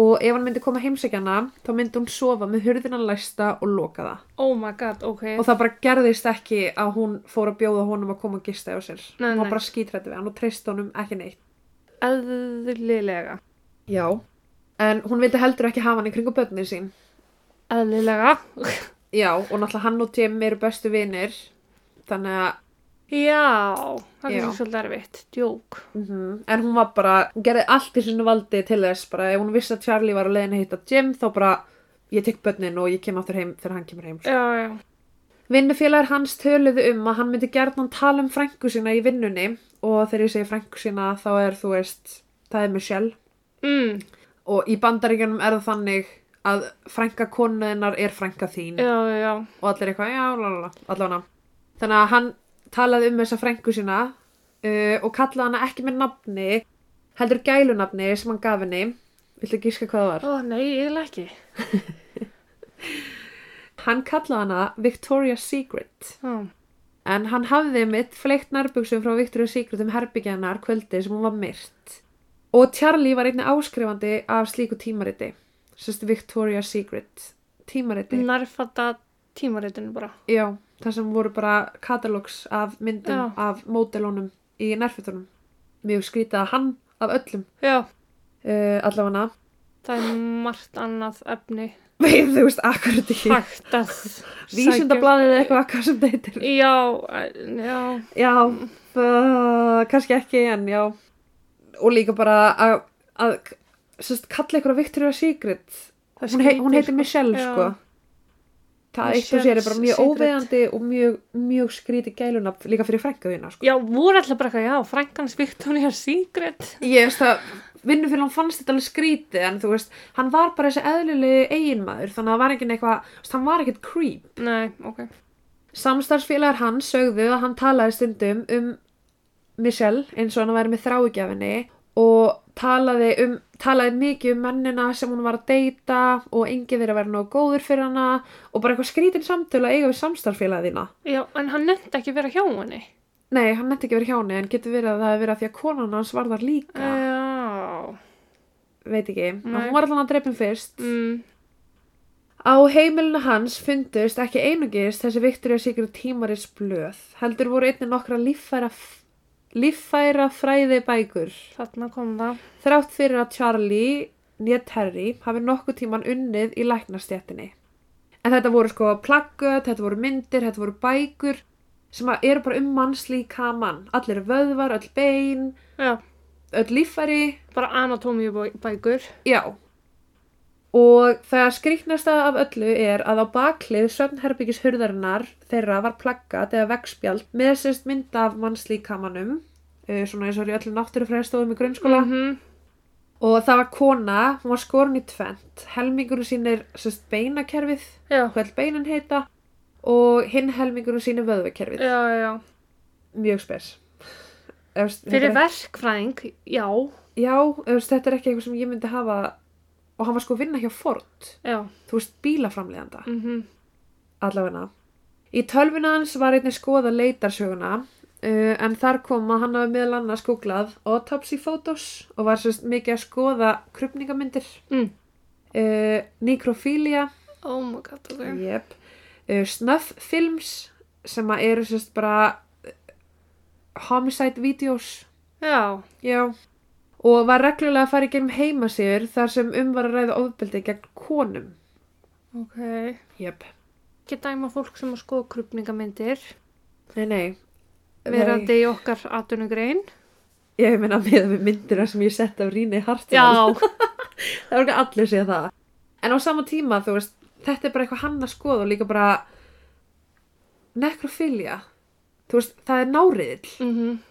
Og ef hann myndi koma heimsækjana þá myndi hún sofa með hurðinan læsta og loka það. Oh my god, ok. og það bara gerðist ekki að hún fór að bjóða honum að koma og gista á sér. Nei, hún var bara skítrætt við hann og treyst honum ekki neitt. Eðlilega. já. En hún vildi heldur ekki hafa hann í kringu börnin sín. Eðlilega. já og náttúrulega hann og Tim eru bestu vinir. Þannig að Já, það er svolítið erfitt. Djók. Mm En hún var bara, hún gerði allt í sinu valdi til þess bara ef hún vissi að Charlie var að leiðin að hitta Jim þá bara, ég tek börnin og ég kem aftur heim þegar hann kemur heim. Já, já. Vinnufélagar hans töluðu um að hann myndi gerðan tala um frængu sína í vinnunni og þegar ég segi frængu sína þá er þú veist, það er Michelle Mm, og í bandaríkjunum er það þannig að frænga konuðinnar er frænga þín já, já. og allir eitthvað, já, lalala, allavega. Þannig að hann talaði um þessa frængu sína uh, og kallaði hana ekki með nafni, heldur gælunafni sem hann gaf henni. Viltu gíska hvað það var? Ó, nei, ég ekki. Hann kallaði hana Victoria's Secret. Já. En hann hafði mitt fleikt nærbuksum frá Victoria's Secret um herbyggjarnar kvöldi sem hún var myrt. Og Charlie var einni áskrifandi af slíku tímariti. Sérst Victoria's Secret tímariti. Nærfatta tímaritinu bara. Já, það sem voru bara katalogs af myndum Já. af módelunum í nærfötunum. Mjög skrítið að hann af öllum uh, allavega. það er margt annað efni. Veið, þú veist, akkurat ekki. Hægt að Vísindablaðið eða eitthvað hvað sem það heitir. Já, já, Já, uh, kannski ekki, en já. Og líka bara að, að sérst, kalla ykkur að Victoria's Secret. Hún, hei, hún heitir. Michelle, Já. sko. Það eitt og sér er bara mjög Secret. óveðandi og mjög, mjög skríti gælunafn líka fyrir frænka þína sko. Já, voru alltaf bara eitthvað, já, Frankans Victoria's Secret. ég veist að vinnufélag hann fannst þetta alveg skrítið en þú veist, hann var bara þessi eðlilegi eiginmaður þannig að það var ekki eitthvað, hann var ekkert creep Nei, ok. Samstarfsfélagar hans sögðu að hann talaði stundum um Michelle eins og hann væri með þráugjafinni og talaði, um, talaði mikið um mennina sem hún var að deyta og enginn þeirra verið nógu góður fyrir hana og bara eitthvað skrítin samtölu að eiga við samstarfsfélagina. Já, en hann nefndi ekki vera hjá henni. Nei, hann nefndi ekki verið hjá henni en getur verið að það hefur verið að því að konan hans var þar líka. Já. Veit ekki, hún var allan að dreipin fyrst. Mm, Á heimilinu hans fundust ekki einungis þessi Victoria Secret tímaris blöð, heldur voru einnig nokkra líffæra, líffæra fræði bækur. þarna kom það. Þrátt fyrir að Charlie, nýja Terry, hafi nokkuð tíman unnið í læknastjættinni. En þetta voru sko plaggut, þetta voru myndir, þetta voru bækur sem eru bara um mannslíka mann. Allir vöðvar, öll bein, Já, öll líffæri, bara anatómíu bækur. Já. Og það skrýknasta af öllu er að á baklið svefnherbyggis hurðarinnar þeirra var plaggat eða veggspjald með sérst mynd af mannslíkamanum, uh, svona eins og er í öllum náttúrufræðstofum í grunnskóla. Mhm. Og það var kona, hún var skorin í tvent, helmingurinn sínir sérst beinakerfið, hvað beinin heita, og hinn helmingurinn sínir vöðvekerfið. já, já. Mjög spes. Efst, Fyrir verkfræðing, já, Já, efst, þetta er ekki eitthvað sem ég myndi hafa, og hann var sko að vinna hjá Ford. já. þú veist, bílaframleganda Mm allavegna. Í tölvuna hans var einnig skoða leitarsöguna uh, en þar kom að hann hafi meðal annars googlað autopsy photos og var sérst mikið að skoða krupningamyndir, Mm. uh, necrophilia, Oh my god, ok. yep, uh, snuff films sem að eru sérst bara uh, homicide videos, Já, já, og var reglulega að fara í gegnum heimasýður þar sem um var að ræða ofbeldi gegn konum, ok. yep. Ekki dæma fólk sem að skoða krupningamyndir, Nei, nei. verandi í okkar atvinnugrein. Ég meina með myndina sem ég sett af Ríni Hartwell. Já, Það er ekki allir að segja það. En á sama tíma, þú veist, þetta er bara eitthvað hann að skoða og líka bara nekrofilia. Þú veist, það er náriðill. mhm, Þú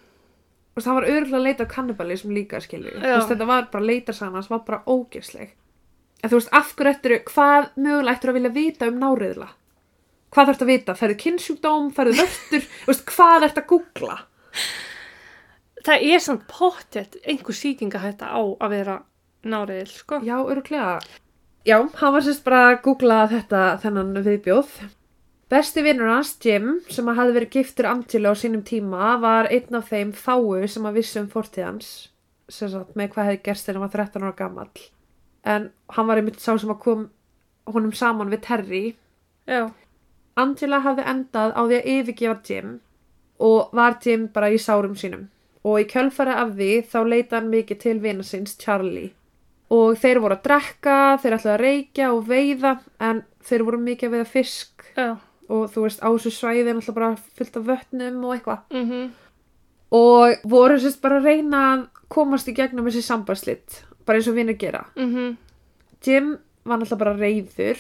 veist, það var örgulega að leita kannibalism líka, skilju. Þetta var bara leitarsana sem var bara ógeðsleg. En þú veist, af hverju ættir, hvað mögulega ættir að vilja vita um náriðla? Hvað þarftu að vita? Færðu kynnsjúkdóm? Færðu vörtur? Hvað ættir að googla? það er samt pottet einhver sýkingahætta á að vera náriðil, sko. Já, öruglega. Já, hann var sérst bara að googla þetta þennan viðbjóð. Besti vinnur hans, Jim, sem að hafði verið giftur Angelo á sínum tíma, var einn af þeim fáu sem að vissi um fortíð hans, sem sagt, með hvað hefði gerst þegar hann var 13 ára gamall. En hann var einmitt sá sem að kom honum saman við Terry. Já, Angela hafði endað á því að yfirgefa Jim og var Jim bara í sárum sínum. Og í kjölfara af því þá leita hann mikið til vina síns Charlie. Og þeir voru að drekka, þeir ætlaði að reykja og veiða en þeir voru mikið að veiða fisk já, og þú veist á þessu svæði er náttúrulega bara fullt af vötnum og eitthvað. mhm, Og voru sérst bara að reyna að komast í gegnum þessi sambandslitt, bara eins og vinir gera. mhm, Jim var náttúrulega bara reyður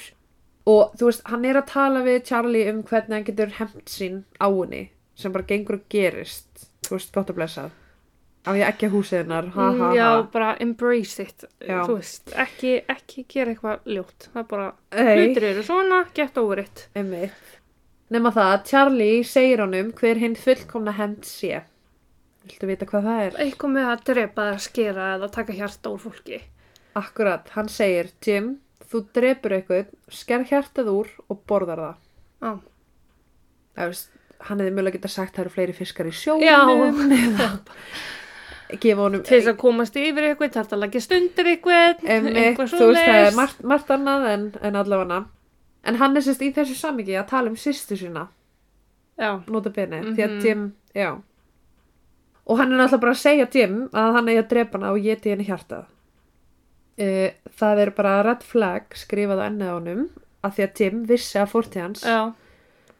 og þú veist, hann er að tala við Charlie um hvernig hann getur hemt sín á henni sem bara gengur og gerist þú veist, gott að blessað. Á ég ekki að húsiðnar, ha ha Mm, ha já, bara embrace it, veist, ekki, ekki gera eitthvað ljótt, það er bara, hlutir eru svona, get over it. einmitt nema það, að Charlie segir honum hver hinn fullkomna hemmt sé viltu vita hvað það er? Eitthvað með að drepa skera eða taka hjarta úr fólki. Akkurat, hann segir, Jim þú drepur eitthvað, sker hjartað úr og borðar það Já, Það veist, hann hefði mjög getað sagt það eru fleiri fiskar í Já. sjónum eða gefa honum til þess að komast yfir eitthvað, þarf að leggja stundir eitthvað, eitthvað þú veist, það er margt, margt annað en, en allavega en hann er sérst í þessu samingi að tala um sýstu sína, Já, nota bene því að Mhm. Jim, já. Og hann er náttúrulega bara að segja Jim að hann eigi að drepa hana og geti henni hjartað. Uh, það er bara red flag skrifað á ennið á honum að því að Jim vissi að fórtíð hans. Já,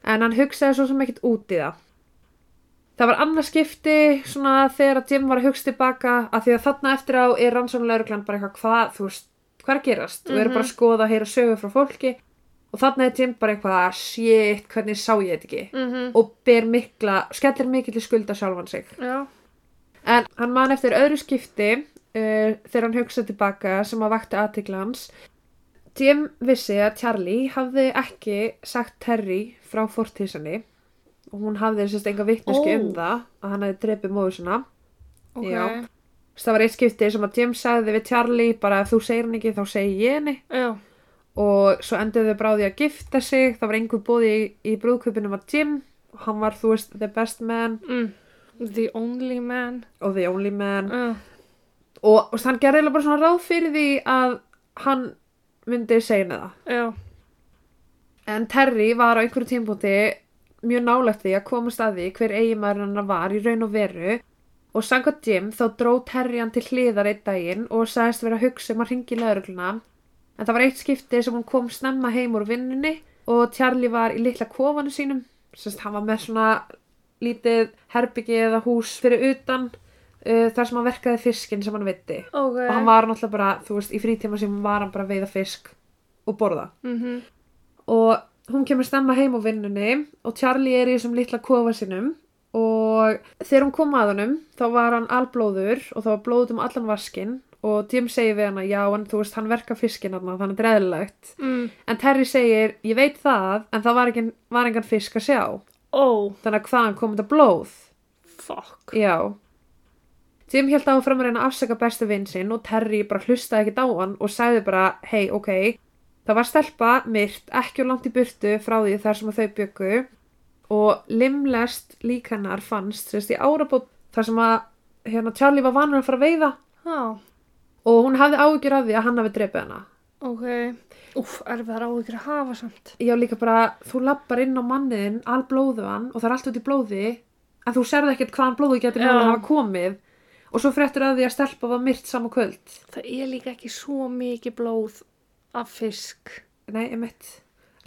en hann hugsaði svo sem ekkert út í það. Það var annað skipti svona þegar að Jim var að hugsa tilbaka að því að þarna eftir á er rannsóknulegurglan bara eitthvað hvað, þú veist, hvað er að gerast? Og eru bara að skoða að heyra sögur frá fólki og þannig er Jim bara eitthvað shit, hvernig sá ég þetta ekki Mhm. og ber mikla, skellir mikil skulda sjálfan sig Já. en hann man eftir öðru skipti uh, þegar hann hugsaði tilbaka sem að vakti aðtikla hans Jim vissi að Charlie hafði ekki sagt Terry frá fortísinni og hún hafði sérst enga vitneski Ó. um það að hann hefði drepið móðu sinna Ok. Já. það var eitt skipti sem að Jim sagði við Charlie bara ef þú segir hann ekki þá segi ég henni Já. Og svo enduðu þau bráði að gifta sig það var einhver bóði í, í brúðköpunum að Jim hann var þú veist the best man Mm. The only man. og the only man Uh. og, og hann gerði bara svona ráð fyrir því að hann myndi henni það Já. en Terry var á einhverju tímpúti mjög nálægt því að komast að því hver eiginmaður hennar var í raun og veru og samkvæmt Jim þá dró Terry hann til hliðar einn daginn og sagðist vera að hugsa um að ringi lögregluna en það var eitt skipti sem hún kom snemma heim úr vinnunni og Charlie var í litla kofanu sínum. Sest, hann var með svona lítið herbyggi eða hús fyrir utan uh, þar sem hann verkaði fiskinn sem hann veitti Ok. og hann var náttúrulega bara, þú veist, í frítíma sem var hann bara að veiða fisk og borða. Mhm. og hún kemur stemma heim á vinnunni og Charlie er í þessum litla kofa sinum. Og þegar hún kom að honum þá var hann alblóður og það var blóð um allan vaskinn og Jim segir við hana já en þú veist hann verka fiskinn hann þannig að það er eðlilegt Mm. en Terry segir ég veit það en það var, ekki, var engan fisk að sjá Ó. þannig að hvaðan kom þetta blóð Fuck. já Jim held áfram að reyna að afsaka bestu vinn sinn og Terry bara hlustaði ekki á hann og sagði bara hei ok það var stelpa myrt ekki og langt í burtu frá því þar sem að þau byggu og limlest lík hennar fannst sérst í árabót þar sem að hérna Charlie var vanur að fara að veiða Já. Og hún hafði áhyggjur af því að hann hafi drepið hana Ok. Úf, erfiðar áhyggjur að hafa samt. Já líka bara, þú lappar inn á manniðin alblóðuðan og það er allt út í blóði en þú serði ekkert hvaðan blóðu getur Já. mögulega hafa komið og svo fréttur að því að stelpa var myrt sama kvöld Það er líka ekki svo mikið blóð af fisk. Nei, emitt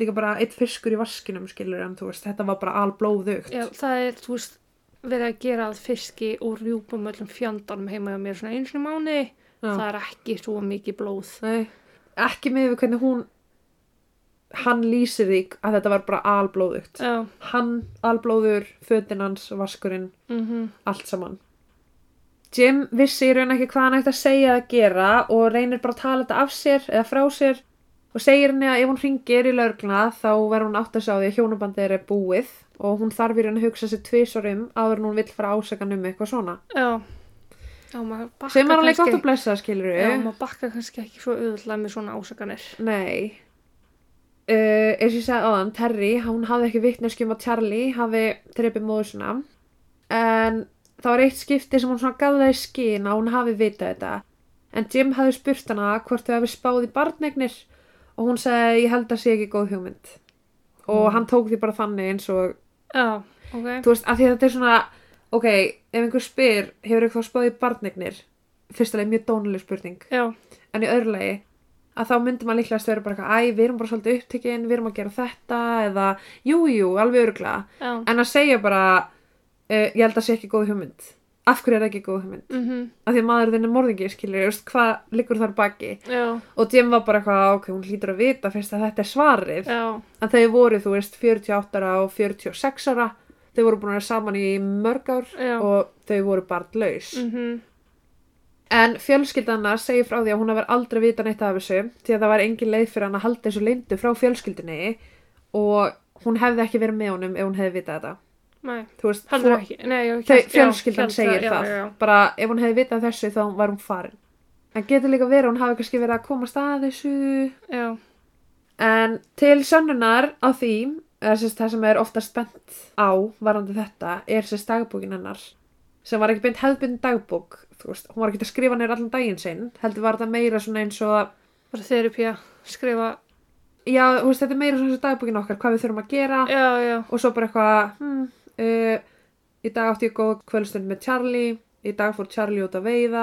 líka bara eitt fiskur í vaskinum skilur en þú veist, þetta var bara alblóðugt Já, það er, þú veist, verið að gera að fiski og rjúpum öllum fjandanum heima hjá mér svona eins og mánuði. Það er ekki svo mikið blóð. Nei, ekki með við hvernig hún hann lýsir því að þetta var bara alblóðugt Já. hann, alblóður, fötin hans, vaskurinn Mm allt saman Jim vissi í raun ekki hvað hann ætti að segja að gera og reynir bara að tala þetta af sér eða frá sér og segir henni að ef hún ringir í lögna þá verður hún átt að sjá því að hjónabandið er búið og hún þarf í raun að hugsa sér tvisar um áður en hún vill fara ásakan um eitthvað svona Já. Já, sem er alveg gott að blessa skilur Já, maður bakka kannski ekki svo auðvitað með svona ásakanir. Nei. Uh, eins og ég sagði áðan, Terry hún hafði ekki vitneski um að Charlie hafi trefið móður svona en það var eitt skipti sem hún svona gaf það í skin að hún hafi vitað þetta. En Jim hafi spurt hana hvort þau hafi spáð í barnegnir og hún sagði ég held að sé ekki góð hugmynd. Og hann tók því bara þannig eins og Já, ok. þú veist, af því að þetta er svona ok, ef einhver spyr hefur eitthvað spáð í barnegnir fyrstulega mjög dónuleg spurning. Já, en í öðru lagi að þá myndi maður líklega að vera bara eitthvað, æ, við erum bara svolítið upptekinn, við erum að gera þetta eða, jú, jú, alveg öruglega já. en að segja bara uh, ég held að sé ekki góð hugmynd. Af hverju er það ekki góð hugmynd? Mm af því að maður þinn er morðingi, skilur, veist, hvað liggur þar baki? Já, og Jim var bara eitthvað, ok, hún hlýtur að vita fyrst að þetta er svarið. Já, en þau voru, þú veist, 48 ára og 46 ára þau voru búin að vera saman í mörg ár já. og þau voru barnlaus Mm En fjölskyldanna segir frá því að hún hafi aldrei vita neitt af þessu því að það var engin leið fyrir hann að halda þessu lindu frá fjölskyldinni og hún hefði ekki verið með honum ef hún hefði vitað þetta. Nei, veist, heldur ekki. Nei, hélt- já, fjölskyldan hélt segir já, það. Bara ef hún hefði vitað þessu þá var hún farin. En getur líka verið að hún hafi kannski verið að komast að þessu. já. En til sönnunar á því, sérst það sem er ofta spennt á varandi þetta, er sérst dagbókin hennar sem var ekki beint hefðbundin dagbók þú veist, hún var ekki að skrifa neyra allan daginn sinn heldur var þetta meira svona eins og Bara þerapí að skrifa. já, þú veist, þetta er meira svona eins og dagbókin okkar hvað við þurfum að gera. Já, já, og svo bara eitthvað hm, uh, í dag átti ég góð kvöldstund með Charlie í dag fór Charlie út að veiða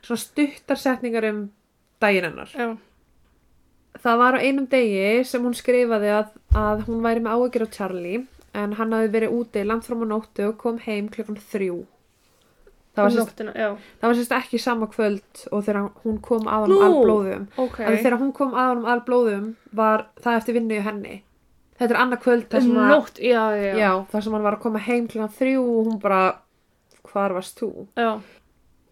svona stuttar setningar um daginn hennar. Já. Það var á einum degi sem hún skrifaði að, að hún væri með áhyggjur á Charlie en hann hafði verið úti langt fram á nóttu og kom heim klukkan þrjú. það var, um sérst, nóttina, það var sérst ekki sama kvöld og þegar hún kom að honum Nú. alblóðum ok. okay. þegar hún kom að honum alblóðum var það eftir vinnu í henni þetta er annað kvöld þar Um sem, að, nótt, já, já, já. já, þar sem hann var að koma heim klukkan þrjú og hún bara hvar varst þú? Já,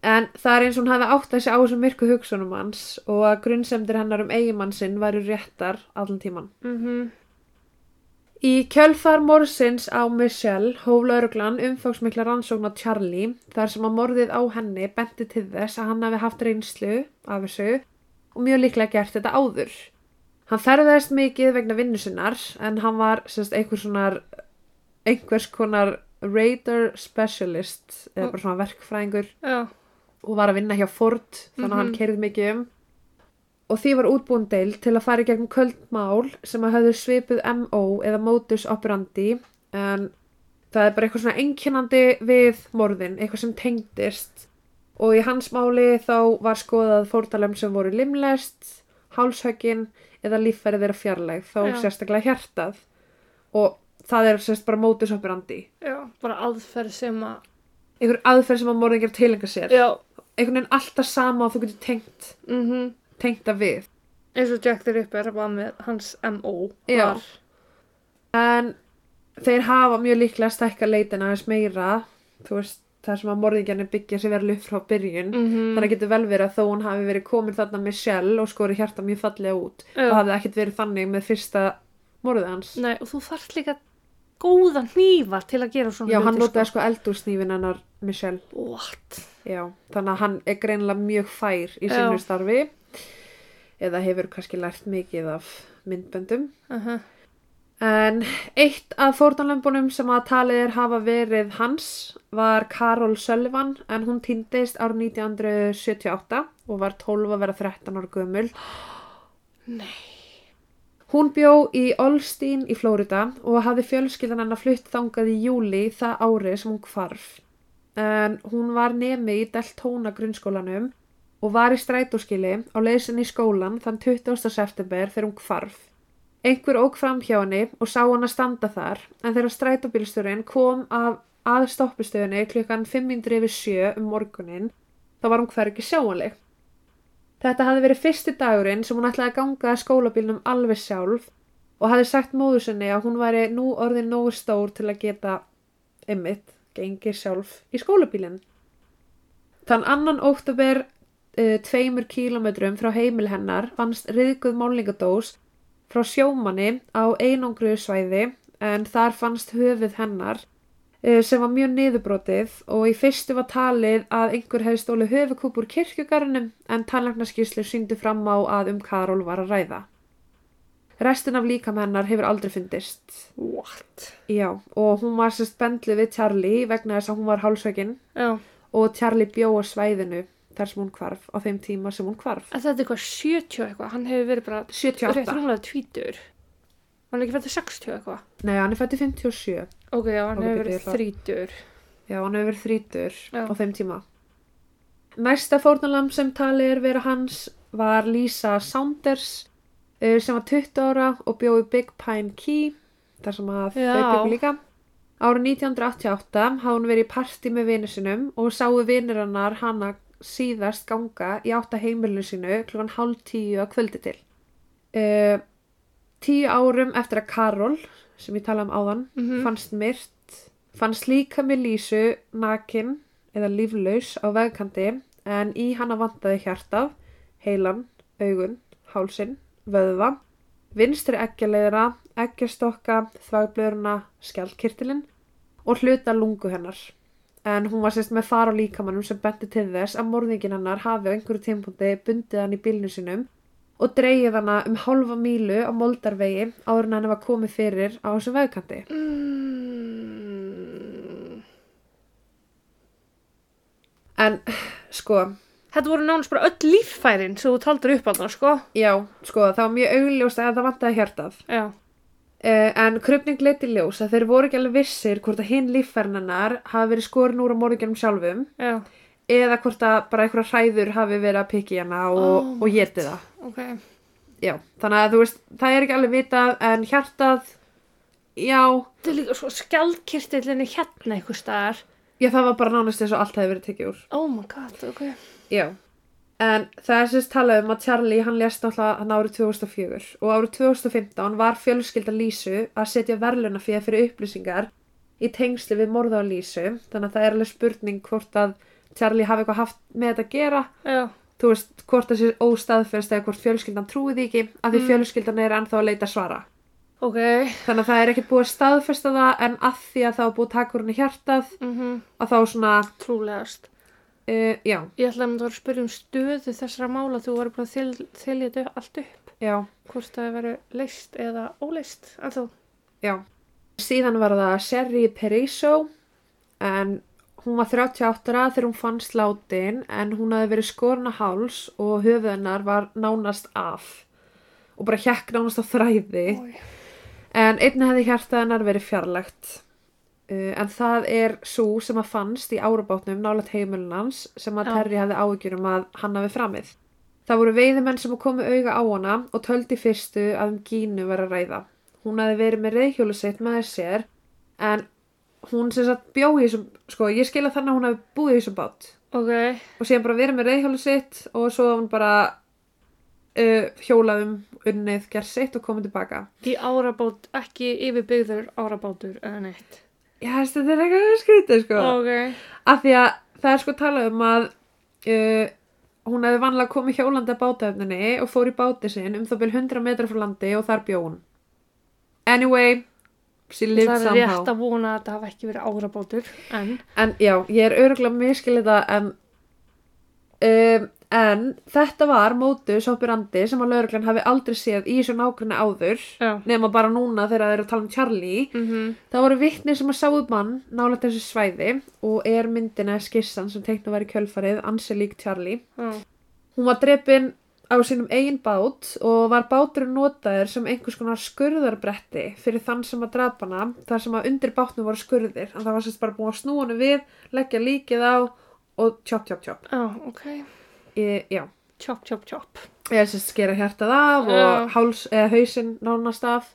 En það er eins og hún hafi átt að sig á þessum myrku hugsunum hans og að grunnsemdir hennar um eigimann sinn væru réttar allan tíman. mhm, Í kjölfar morsins á Michelle hóf lauruglan umfangsmikla rannsókn á Charlie þar sem að morðið á henni benti til þess að hann hafi haft reynslu af þessu og mjög líklega gert þetta áður. Hann ferðaðist mikið vegna vinnu sinnar en hann var einhver svona, einhvers konar radar specialist eða bara svona verkfræðingur já, og var að vinna hjá Ford þannig að hann Mhm. kerði mikið um. Og því var útbúin deil til að fara í gegnum köldmál sem að höfðu svipuð MO eða modus operandi en það er bara eitthvað svona einkennandi við morðin, eitthvað sem tengdist. Og í hans máli þá var skoðað fórtalem sem voru limlest, hálshöggin eða líffæri þeirra fjarlæg, þá Já. sérstaklega hjartað. Og það er sérst bara modus operandi. Já, bara aðferð sem að, einhver aðferð sem að morðingar tilenga sér. Já, einhvern veginn alltaf sama og þú getur tengt mhm, tengt það við. Eins og Jack the Ripper var með hans M.O. Var, en þeir hafa mjög líklega stækka leitina aðeins meira þú veist, það sem að morðingjarnir byggja sér verið luft frá byrjun. Mhm, þannig að getur vel verið að þó hún hafi verið komin þarna með sjell og skori hjarta mjög fallega út Já. og hafði ekkert verið þannig með fyrsta morðið hans. Nei, og þú þarft líka góða hnífa til að gera svona Já, hann hluti, notaði sko eldúrsnýfin hennar Michelle What? Já, þannig að hann er greinilega mjög fær í Já. sínu starfi eða hefur kannski lært mikið af myndböndum Uh -huh. En eitt af fórtanlömbunum sem að talið er hafa verið hans var Carol Sullivan en hún týndist árið 1978 og var 12 að vera 13 ára gömul. Nei. Hún bjó í Olstein í Flórida og hafði fjölskyldan hennar flutt þangað í júli það árið sem hún hvarf. En hún var nemi í Deltona grunnskólanum og var í strætóskili á leiðsinn í skólan þann 20. september þegar hún hvarf. Einhver ók fram hjá henni og sá hann að standa þar en þegar strætóbílstjórin kom af að stoppistöðunni klukkan 500 yfir 7 um morgunin þá var hún hvergi sjáanleg. Þetta hafði verið fyrsti dagurinn sem hún ætlaði að ganga að skólabílnum alveg sjálf og hafði sagt móður sinni að hún væri nú orðin nógu stór til að geta ymmit, gengið sjálf í skólabílinn. Þann annan óttabur uh, tveimur kílometrum frá heimil hennar fannst riðguð málningadós frá sjómanni á einangruðu svæði en þar fannst höfuð hennar eh, sem var mjög niðurbrotið og í fyrstu var talið að einhver hefði stólið höfukúp úr kirkjugarnum en tannlæknaskíslu sýndu fram á að um Karol var að ræða. Restin af líkam hennar hefur aldrei fundist. What? Já, og hún var sérst bendlið við Charlie vegna þess að hún var hálsveikin Já. og Charlie bjó á svæðinu þar sem hún hvarf á þeim tíma sem hún hvarf. En þetta er eitthvað 70 eitthvað, hann hefur verið bara 78. rétt rúmlega tvítur. Hann er ekki fættið 60 eitthvað. Nei, hann er fættið 57. Ok, já, hann hefur verið þrítur. Já, hann hefur verið þrítur á þeim tíma. Næsta fórnalam sem talið er vera hans var Lisa Saunders uh, sem var 20 ára og bjóði Big Pine Key, þar sem að þau byggu líka. Árið 1988 hafði hún verið í partí með vinnu sinum og sáu vinnir hennar hana síðast ganga í átta heimilinu sínu klukkan hálf tíu að kvöldi til. Uh, tíu árum eftir að Karol, sem ég talaði um áðan, Mhm. fannst myrt, fannst líka með Lísu nakin eða líflaus á vegkanti en í hana vantaði hjartað, heilan, augun, hálsin, vöðva, vinstri ekkjaleira, ekkjastokka, þvagblöðurna, skjaldkirtilinn og hluta lungu hennar. En hún var sérst með far á líkamannum sem benti til þess að morðingin hennar hafi á einhverju tímpúndi bundið hann í bílnu sinum og dreigið hana um hálfa mílu á moldarvegi áður en henni var komið fyrir á þessum vegkanti. Mm. En sko, Þetta voru nánast bara öll líffærin sem þú taldur upp að það, sko. já, sko, það var mjög augljóst að það vantaði hjartað. Já. Uh, en krupning leiti ljós að þeir voru ekki alveg vissir hvort að hinn líffærinnar hafi verið skorin úr á morginum sjálfum Já. Eða hvort að bara einhverja hræður hafi verið að pikki hana og, Oh og getið það. Ok. Já, þannig að þú veist, það er ekki alveg vitað en hjartað, já, Þetta er líka svo skjaldkirtillin er hérna einhver staðar. Já, það var bara nánast eins og allt hefði verið tekið úr. Oh my god, ok. Já. En það er sérst talað um að Charlie, hann lést náttúrulega hann árið 2004 og árið 2015 var fjölskylda Lísu að setja verðluna fyrir upplýsingar í tengsli við morða á Lísu. Þannig að það er alveg spurning hvort að Charlie hafi eitthvað haft með þetta að gera. Já, Þú veist, hvort það sé óstaðferst eða hvort fjölskyldan trúi því ekki, af því Mm. fjölskyldan er ennþá að leita svara. ok. Þannig að það er ekkert búið að staðfesta það en að því að það var búið úr henni hjartað Mm að þá svona, Trúlegast. uh, Ég ætla að mynda að spyrja um stöðu þessara mála þú voru bara að þylja þetta allt upp. já, Hvort það veru leist eða óleist. Þú? Síðan var það Sherry Periso en hún var 38 ára þegar hún fannst látin en hún hafði verið skorna háls og höfuð hennar var nánast af og bara hjekk nánast á þræði. Ói. En einnig hefði hjartað hennar verið fjarlægt. Uh, en það er svo sem að fannst í árabátnum nálægt heimilunans sem að Já. Terry hefði áhyggjur um að hann hafi framið. Það voru veiðimenn sem komu auga á hana og töldi fyrstu að um Gínu var að ræða. Hún hefði verið með reyðhjólu sitt með sér en hún sem sagt bjó í þessum, sko ég skil að þannig að hún hefði búið í þessum bát Ok. og síðan bara verið með reyðhjólu sitt og svo hún bara uh, hjólaðum unnið, gerð sitt og komið tilbaka. Í árabát, ekki yfirbyggður árabátur eða neitt. Já, þessi, þetta er eitthvað skrítið, sko. Ok. Af því að það er sko talað um að uh, hún hefði vanlega komið hjólandi að bátaefninni og fór í báti sinn um það byrj 100 metra frá landi og þar bjó hún. Anyway, Það er somehow. rétt að vona að þetta hafi ekki verið árabátur. En, En já, ég er örgulega miskilið það en, um, en þetta var mótus operandi sem að lauruglan hafi aldrei séð í þessu nákvæmni áður já. nema bara núna þegar þeir eru að tala um Charlie Mm Það voru vittni sem að sáu mann nálægt þessu svæði og er myndina skissan sem teikna var í kjölfarið ansi lík Charlie. Já. Hún var drepin á sínum eigin bát og var báturinn notaður sem einhvers konar skurðarbretti fyrir þann sem að drapa hana þar sem að undir bátnum voru skurðir en það var sérst bara búið að snúa henni við, leggja líkið á og tjóp tjóp tjóp. Já, ok. Ég, já, Chop, chop, chop. ég er sérst skera hjartað af og Já. háls, eða hausinn nánast af.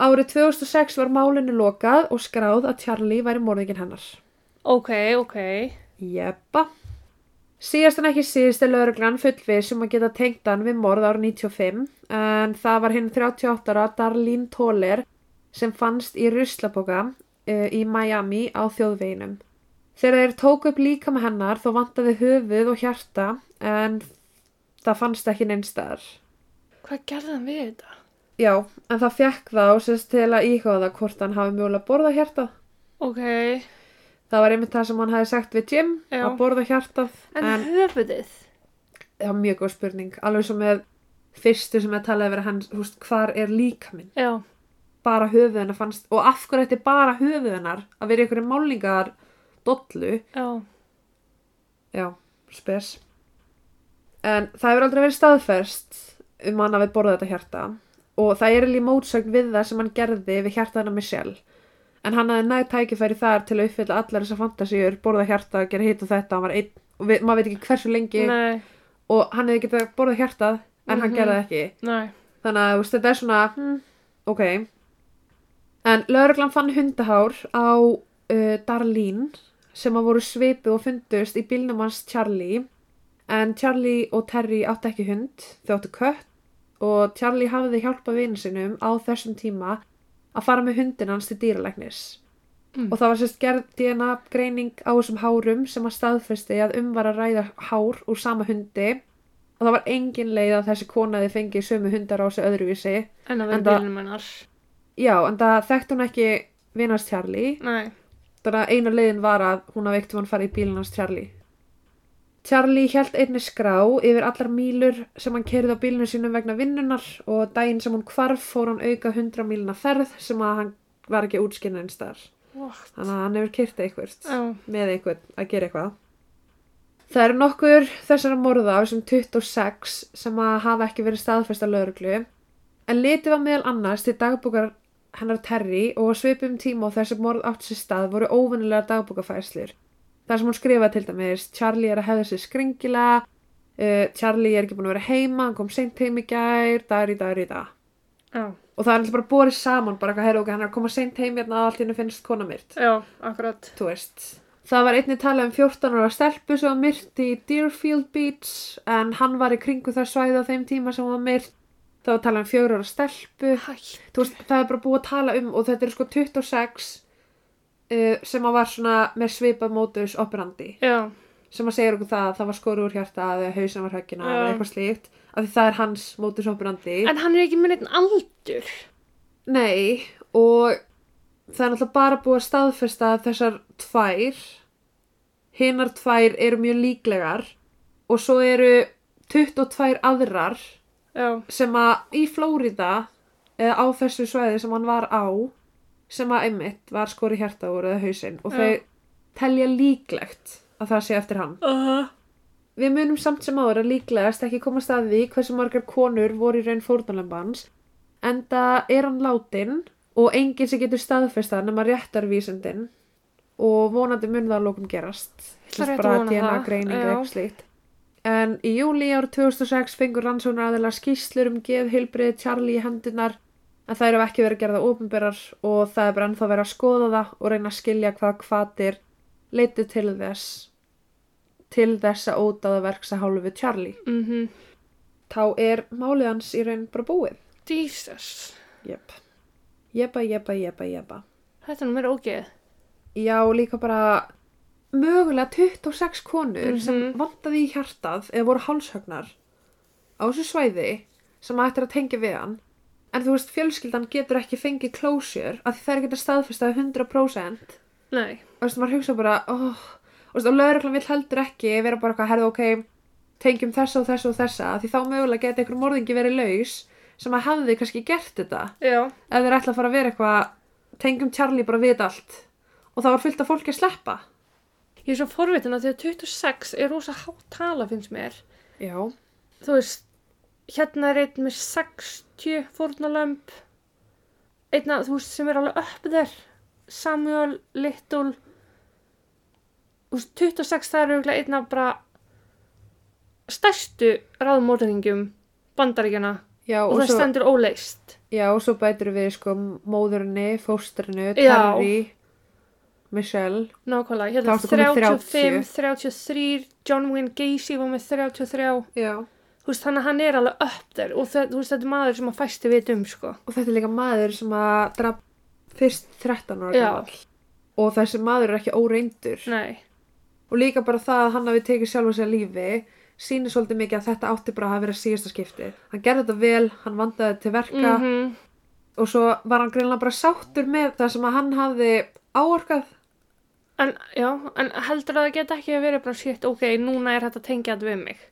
Árið 2006 var málinu lokað og skráð að Charlie væri morðingin hennar. Ok, ok. Jeppa. Síðast en ekki síðust er lauruglan fullvið sem að geta tengt hann við morð árið 95 en það var hinn 38 ára Darlene Toller sem fannst í ruslaboka uh, í Miami á þjóðveginum. Þegar þeir tóku upp líka með hennar þó vantaði höfuð og hjarta en það fannst ekki neinstæðar. Hvað gerði hann við þetta? Já, en það fekk þá sérst til að íhuga hvort hann hafi mjögulega borðað hjartað. Ok. Það var einmitt það sem hann hafi sagt við Jim Já. að borða hjartað En, en höfuðið? það var mjög góð spurning alveg svo með fyrstu sem ég talaði verið hans, húst, hvar er líka minn Já. bara höfuð hennar fannst og af hverju þetta er bara höfuð hennar að vera ykkur málingar dollu, Já. já, spes en það hefur aldrei verið staðferst um hann að við borða þetta hjarta og það er alveg mótsögn við það sem hann gerði við hjarta hennar Michelle en hann hafði nægt tækifæri þar til að uppfylla allar þessar fantasíur, borða hjarta, gera hitt og þetta, hann var einn og við, maður veit ekki hversu lengi. Nei, og hann hefði getað borðað hjartað en hann Mhm. gerði það ekki. Nei. þannig að veist, þetta er svona hmm, ok. En lögreglan fann hundahár á uh, Darlene sem að voru svipu og fundust í bílnum hans Charlie. En Charlie og Terry átti ekki hund þau áttu kött. Og Charlie hafði hjálpað vinu sinum á þessum tíma að fara með hundin hans til dýralæknis. Mm. og það var sérst gerð DNA greining á þessum hárum sem að staðfesti að um var að ræða hár úr sama hundi. Og það var engin leið að þessi konaði fengi sömu hundar á sig öðruvísi. En að vera Enda- bílnum hennar. já, en það þekkt hún ekki vinast Charlie. Þannig að eina leiðin var að hún hafði eitt hann fara í bílinn hans Charlie Charlie held einni skrá yfir allar mílur sem hann kerði á bílinu sínum vegna vinnunar og daginn sem hún hvarf fór hann auka 100 míluna ferð sem að hann var ekki útskynna einn What? þannig að hann hefur kyrta eitthvað Já. með eitthvað að gera eitthvað það eru nokkur þessara morða af þessum 26 sem að hafa ekki verið staðfesta lögreglu en litið var meðal annars til dagbúkar hennar Terry og á svipum tíma og þessi morð átt sér stað voru óvinnilega dagbúkafæslur þar sem hún skrifaði til dæmis Charlie er að hefða sér skringilega uh, Charlie er ekki búin að vera heima hann kom seint heim í gær, dagur í dagur í dag Já. og það er alltaf bara borið saman bara hvað, heyrðu, ok, hann er að koma seint heim hérna og allt hennu finnst kona myrt Já, akkurat. Það var einnig talað um 14 ára stelpu sem var myrt í Deerfield Beach en hann var í kringu það svæði á þeim tíma sem var myrt. Var talað um 4 ára stelpu. Hætt. Þú veist, það er bara búið að tala um og þetta er sko 26 uh, sem að var svona með svipað mótus operandi Já, sem að segja okkur það að það var skoru úr hjarta eða hausin var höggina eða eitthvað slíkt af því það er hans mótus operandi. en hann er ekki með neitt aldur. Nei, og það er náttúrulega bara búið að staðfesta að þessar tvær, hinnar tvær eru mjög líklegar og svo eru 22 aðrar Já, sem að í Flórida eða á þessu svæði sem hann var á sem að einmitt var skori hjarta úr eða hausinn og þau telja líklegt að það sé eftir hann. uh -huh. Við munum samt sem áður að líklegast ekki komast að því hversu margar konur voru í raun fórnalembans enda er hann látin og enginn sem getur staðfesta nema réttarvísindin og vonandi mun það að lókum gerast Það er að bara vona DNA það, greining já. eða eitthvað slíkt en í júli árið 2006 fengur rannsóknar aðeila skýslur um geðheilbrið Charlie í hendunar en þær eru ekki verið að gera það ópenberar og það er bara ennþá verið að skoða það og reyna að skilja hvað hvatir leiti til þess til þess að ódáða verks að hálfu Charlie. mm Þá er málið hans í raun bara búið. Jesus. Jep. Jepa, jepa, jepa, jepa. Þetta er nú meira ógeð. Já, líka bara mögulega 26 konur sem Mhm. vantaði í hjartað eða voru hálshögnar á þessu svæði sem ættir að tengja við hann. En þú veist, fjölskyldan getur ekki fengið closure af því það er ekki að staðfesta 100%. Nei. og þú veist, maður hugsa bara oh, og, veist, og lögreglan vill heldur ekki vera bara eitthvað, herðu ok tengjum þessa og þessa og þessa því þá mögulega geti einhver morðingi verið laus sem að hefði kannski gert þetta Já. ef þeir ætla að fara að vera eitthvað tengjum Charlie bara við allt og það var fullt af fólki að sleppa Ég er svo forvitin að því að 26 er rosa hátt tala finnst mér. já, Þú veist, hérna er einn með 60 fórnalömb. Einna, þú veist, sem er alveg upp þér. Samuel Little. Þú veist, 26 það er auðvitað einna bara stærstu ráðmótaningjum bandaríkjana já, og, og, það svo, stendur óleist. já, og svo bætur við sko móðurinni, fóstrinu. Terry Michelle Nákvæmlega, hérna ertu komin 35, 33, John Wayne Gacy var með 33. já. Veist, þannig að hann er alveg upp þér og það, veist, þetta er maður sem að fæsti við um, sko. og þetta er líka maður sem að draf fyrst 13 ára Já. gamall. Og þessi maður er ekki óreindur. Nei, og líka bara það að hann hafi tekið sjálfa sér lífi sýnir svolítið mikið að þetta átti bara að vera síðasta skipti hann gerði þetta vel, hann vandaði til verka. Mhm, og svo var hann greinlega bara sáttur með það sem að hann hafði áorkað. En já, en heldur að það geta ekki að vera bara shit, ok, núna er þetta tengja þetta við mig.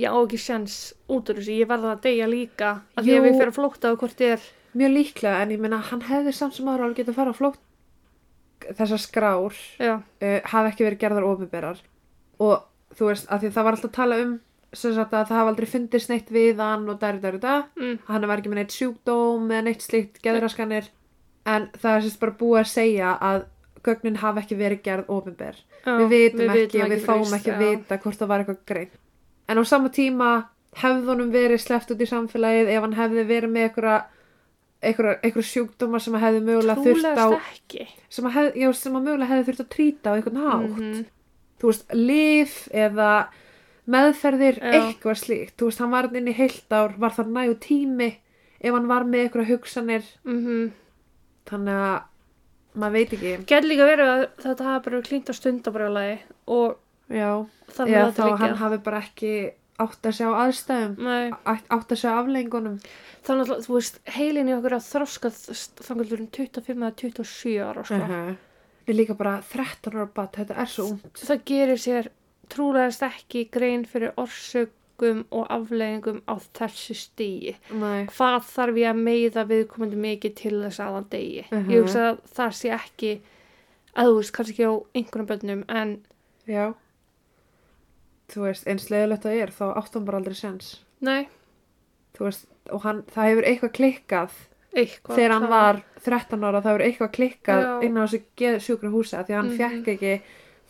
Ég á ekki sjans út úr þessu, ég verða að deyja líka að því að við fyrir að flótta á hvort þið er. mjög líklega en ég meina hann hefði samt sem aðra alveg getað að fara á flótt þessar skrár uh, hafi ekki verið gerðar ofinberar og þú veist að því það var alltaf að tala um sem sagt að það hafi aldrei fundist neitt við hann og dæri dæri dæri mm, hann var ekki með neitt sjúkdóm eða neitt slíkt geðraskanir. En það er sérst bara búið að segja að gögnin hafi ekki verið gerð ofinber við vitum ekki og við fáum ekki að vita hvort það var eitthvað grein en á sama tíma hefði honum verið sleppt út í samfélagið ef hann hefði verið með einhverja einhverja, sjúkdóma sem að hefði mögulega þurft á sem að, hef, já, sem að mögulega hefði þurft að trýta á einhvern hátt Mhm. þú veist, lif eða meðferðir, Já. eitthvað slíkt þú veist, hann var inn í heilt ár, var það nægu tími ef hann var með einhverja hugsanir Mhm. þannig að maður veit ekki Gæti líka verið að þetta hafa bara klínt á stundabrjálægi og já, þannig eða að þá hann hafi bara ekki átt að sjá aðstæðum átt að sjá aflengunum þannig að þú veist, heilin í okkur að þroska þannig að 25 eða 27 ára, sko. uh -huh. er líka bara 13 ára bat, þetta er svo ungt Það gerir sér trúlegast ekki grein fyrir orsökum og afleggingum á þessu stíi. Hvað þarf ég að meiða viðkomandi mikið til þess að hann degi? Mhm. Ég hugsa að það sé ekki, að þú veist, kannski ekki á einhvern bönnum, en já þú veist, eins leiðilegt að er þá átt hann bara aldrei sens nei, þú veist, og hann, það hefur eitthvað klikkað eitthvað. þegar hann var 13 ára það hefur eitthvað klikkað Já. inn á þessu sjúkra húsi því að hann Mhm. fekk ekki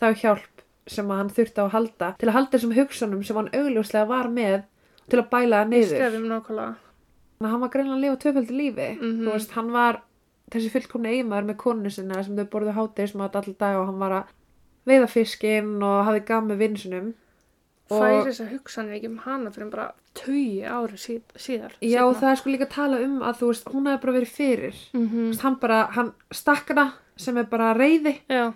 þá hjálp sem hann þurfti á að halda til að halda þessum hugsunum sem hann augljóslega var með til að bæla það Ég niður þannig að hann var greinlega að lifa tvöföldi lífi Mhm. þú veist, hann var þessi fullkomni eiginmaður með konu sinna sem þau borðu hátegismat allir dag og hann var að veiða fiskinn og hafði gaf með vinsunum Færi þess að hugsanir ekki um hana fyrir bara tugi ári síð, síðar. Já, það er sko líka að tala um að þú veist, hún hefði bara verið fyrir. Mm Þú veist, hann bara, hann stakk hana sem er bara reyði Já,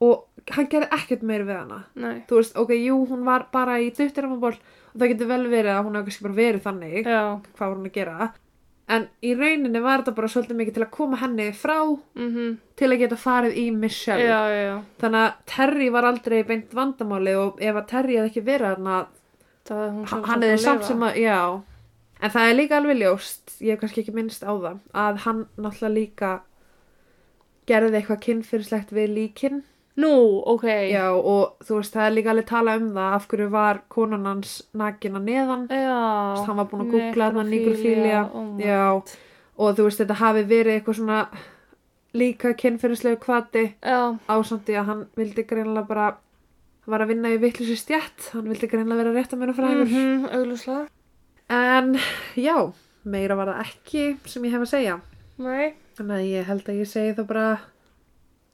og hann gerði ekkert meir við hana. Nei. þú veist, ok, jú, hún var bara í duttiramaból og það getur vel verið að hún hefði kannski bara verið þannig Já, hvað var hún að gera en í rauninni var þetta bara svolítið mikið til að koma henni frá mhm, til að geta farið í Michelle já, já, já. þannig að Terry var aldrei beint vandamáli og ef að Terry hefði ekki verið er hún hann hefði samt sem að, já. En það er líka alveg ljóst, ég hef kannski ekki minnst á það að hann náttúrulega líka gerði eitthvað kynfyrirslegt við líkin Nú, ok. já og þú veist það er líka alveg tala um það af hverju var konan hans nakin að neðan Já. hann var búin að googla þarna nikrofília Oh já og þú veist þetta hafi verið eitthvað svona líka kynfyrirslegu kvati ásandi að hann vildi greinlega bara hann var að vinna í vittlusi stjætt hann vildi greinlega vera rétt að mjöna fræður mhm, augljóslega. En já, meira var það ekki sem ég hef að segja. Nei, Þannig að ég held að ég segi það bara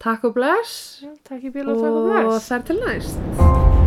takk og bless já, takk í bíl og takk og og bless. þar til næst.